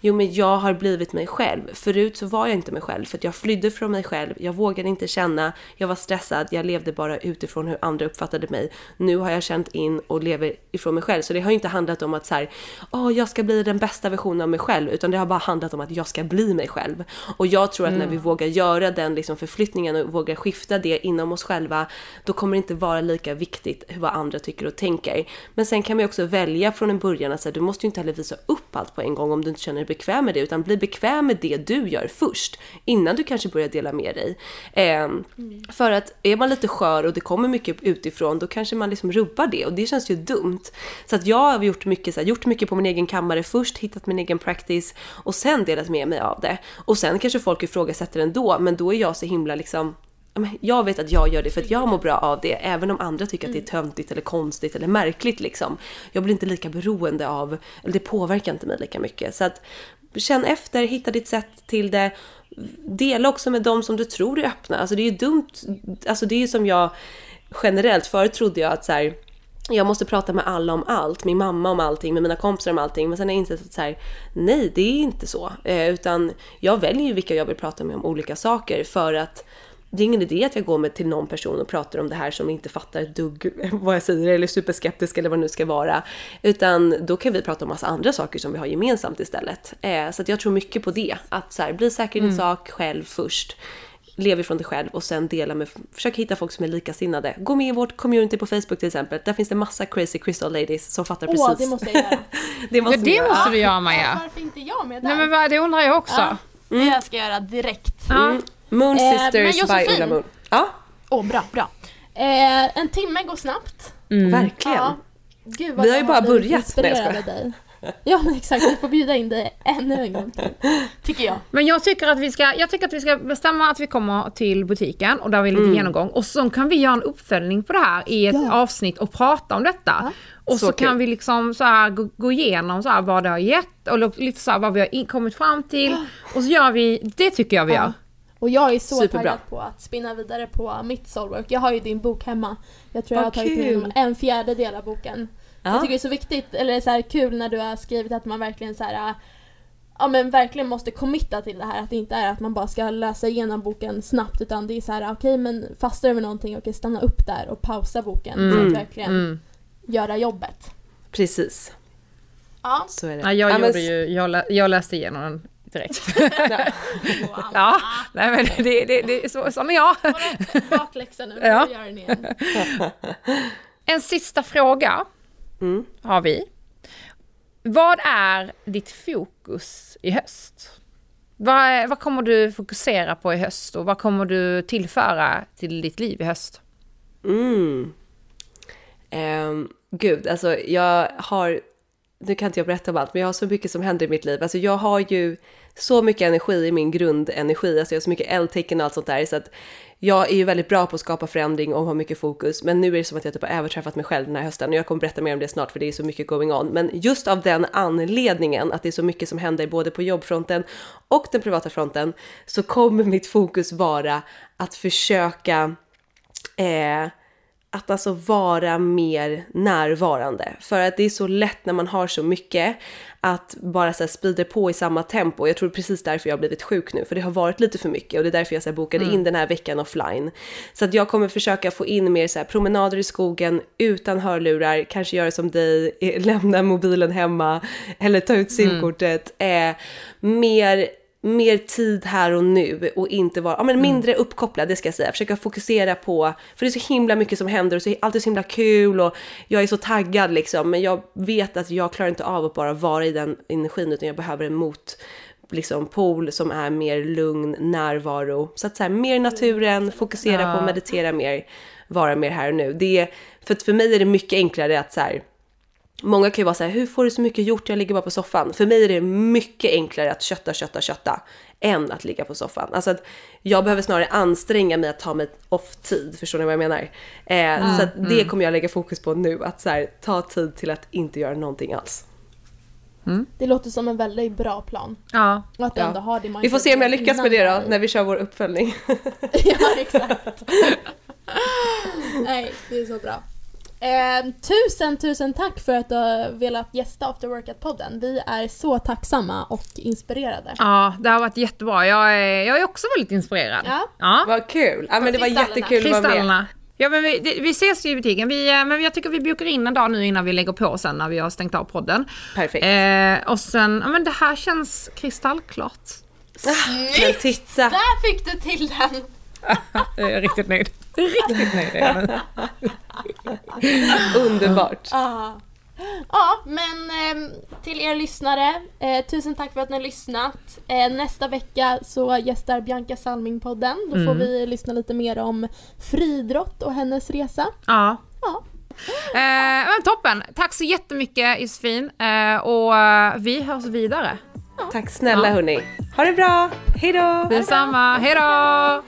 Jo, men jag har blivit mig själv. Förut så var jag inte mig själv för att jag flydde från mig själv. Jag vågade inte känna, jag var stressad, jag levde bara utifrån hur andra uppfattade mig. Nu har jag känt in och lever ifrån mig själv. Så det har inte handlat om att så här, åh, jag ska bli den bästa versionen av mig själv, utan det har bara handlat om att jag ska bli mig själv. Och jag tror att när vi vågar göra den liksom förflyttningen och vågar skifta det inom oss själva, då kommer det inte vara lika viktigt vad andra tycker och tänker. Men sen kan man ju också välja från en början att säga, du måste ju inte heller visa upp allt på en gång om du inte känner bekväm med det, utan bli bekväm med det du gör först, innan du kanske börjar dela med dig. Eh, mm. För att är man lite skör och det kommer mycket utifrån, då kanske man liksom rubbar det och det känns ju dumt. Så att jag har gjort mycket, så här, gjort mycket på min egen kammare först, hittat min egen practice och sen delat med mig av det. Och sen kanske folk ifrågasätter ändå, men då är jag så himla liksom jag vet att jag gör det för att jag mår bra av det, även om andra tycker att det är mm. töntigt eller konstigt eller märkligt liksom. Jag blir inte lika beroende av, eller det påverkar inte mig lika mycket. Så att känn efter, hitta ditt sätt till det. Dela också med dem som du tror är öppna. Alltså det är ju dumt, alltså det är ju som jag generellt, förut trodde jag att så här, jag måste prata med alla om allt, min mamma om allting, med mina kompisar om allting. Men sen har jag insett att så här, nej det är inte så. Eh, utan jag väljer ju vilka jag vill prata med om olika saker för att det är ingen idé att jag går med till någon person och pratar om det här som inte fattar ett dugg [LAUGHS] vad jag säger eller är superskeptisk eller vad det nu ska vara. Utan då kan vi prata om massa andra saker som vi har gemensamt istället. Eh, så att jag tror mycket på det. Att så här, bli säker i din mm. sak själv först. Lev ifrån dig själv och sen dela med, försök hitta folk som är likasinnade. Gå med i vårt community på Facebook till exempel. Där finns det massa crazy crystal ladies som fattar precis. Åh, det måste jag göra. [LAUGHS] det måste, ja, det måste du göra Maja. Varför inte jag med där? Nej men det undrar jag också. Ja, det jag ska göra direkt. Mm. Moon eh, Sisters by Ulla Moon. Ja. Åh, oh, bra, bra. Eh, en timme går snabbt. Mm. Verkligen. Ja. Gud, Vi har ju bara börjat. Nej, jag dig. Ja men exakt, vi får bjuda in dig ännu en gång till. Tycker jag. Men jag tycker att vi ska, jag tycker att vi ska bestämma att vi kommer till butiken och där vi är lite mm. genomgång. Och så kan vi göra en uppföljning på det här i ett ja. avsnitt och prata om detta. Ja. Och så, så kan vi liksom så här gå, gå igenom så här vad det har gett och lite så här vad vi har kommit fram till. Och så gör vi, det tycker jag vi gör. Och jag är så Superbra. taggad på att spinna vidare på mitt soulwork. Jag har ju din bok hemma. Jag tror Vad jag har tagit kul. med en fjärdedel av boken. Ja. Jag tycker det är så viktigt, eller så här kul när du har skrivit att man verkligen så här ja men verkligen måste committa till det här. Att det inte är att man bara ska läsa igenom boken snabbt utan det är så här okej okay, men fastnar över någonting, okej okay, stanna upp där och pausa boken mm. för att verkligen mm. göra jobbet. Precis. Ja. Så är det. Ja, jag, gjorde ju, jag, lä jag läste igenom den direkt. [LAUGHS] ja, nej men det, det, det är så, som jag. Bakläxa nu, ja. gör den igen. [LAUGHS] En sista fråga mm. har vi. Vad är ditt fokus i höst? Vad, vad kommer du fokusera på i höst och vad kommer du tillföra till ditt liv i höst? Mm. Um, gud, alltså jag har nu kan inte jag berätta om allt, men jag har så mycket som händer i mitt liv. Alltså jag har ju så mycket energi i min grundenergi, alltså jag har så mycket eldtecken och allt sånt där, så att jag är ju väldigt bra på att skapa förändring och ha mycket fokus, men nu är det som att jag typ har överträffat mig själv den här hösten och jag kommer berätta mer om det snart för det är så mycket going on. Men just av den anledningen, att det är så mycket som händer både på jobbfronten och den privata fronten, så kommer mitt fokus vara att försöka eh, att alltså vara mer närvarande. För att det är så lätt när man har så mycket att bara så här speeda på i samma tempo. Jag tror precis därför jag har blivit sjuk nu, för det har varit lite för mycket och det är därför jag så bokade mm. in den här veckan offline. Så att jag kommer försöka få in mer så här promenader i skogen utan hörlurar, kanske göra som dig, [LAUGHS] lämna mobilen hemma eller ta ut mm. simkortet. Mm. Eh, mer mer tid här och nu och inte vara, ja men mm. mindre uppkopplad, det ska jag säga. Försöka fokusera på, för det är så himla mycket som händer och så är alltid så himla kul och jag är så taggad liksom. Men jag vet att jag klarar inte av att bara vara i den energin utan jag behöver en mot liksom pool som är mer lugn närvaro. Så att så här, mer naturen, fokusera ja. på att meditera mer, vara mer här och nu. Det är, för att för mig är det mycket enklare att så här, Många kan ju vara så här, hur får du så mycket gjort? Jag ligger bara på soffan. För mig är det mycket enklare att kötta, kötta, kötta än att ligga på soffan. Alltså att jag behöver snarare anstränga mig att ta mig off-tid. Förstår ni vad jag menar? Eh, mm, så att det mm. kommer jag lägga fokus på nu. Att så här, ta tid till att inte göra någonting alls. Mm. Det låter som en väldigt bra plan. Ja. Och att ändå har det Vi får se om jag lyckas med det då, när vi kör vår uppföljning. [LAUGHS] ja, exakt. [LAUGHS] Nej, det är så bra. Eh, tusen, tusen tack för att du har velat gästa After Workout-podden. Vi är så tacksamma och inspirerade. Ja, det har varit jättebra. Jag är, jag är också väldigt inspirerad. Ja. ja. Vad kul! Ja men det var jättekul att vara med. Ja men vi, det, vi ses ju i butiken, vi, eh, men jag tycker vi bokar in en dag nu innan vi lägger på sen när vi har stängt av podden. Perfekt. Eh, och sen, ja men det här känns kristallklart. Titta! Där fick du till den! [LAUGHS] Jag är riktigt nöjd. Riktigt nöjd är jag nu. Underbart! Ja. Ja, men ehm, till er lyssnare, eh, tusen tack för att ni har lyssnat. Eh, nästa vecka så gästar Bianca Salming podden. Då får Mm. vi lyssna lite mer om friidrott och hennes resa. Ja. Ja. Eh, men toppen! Tack så jättemycket Josefin. Eh, och eh, vi hörs vidare. Tack snälla hörni. Ha det bra! Hejdå! Detsamma, hejdå!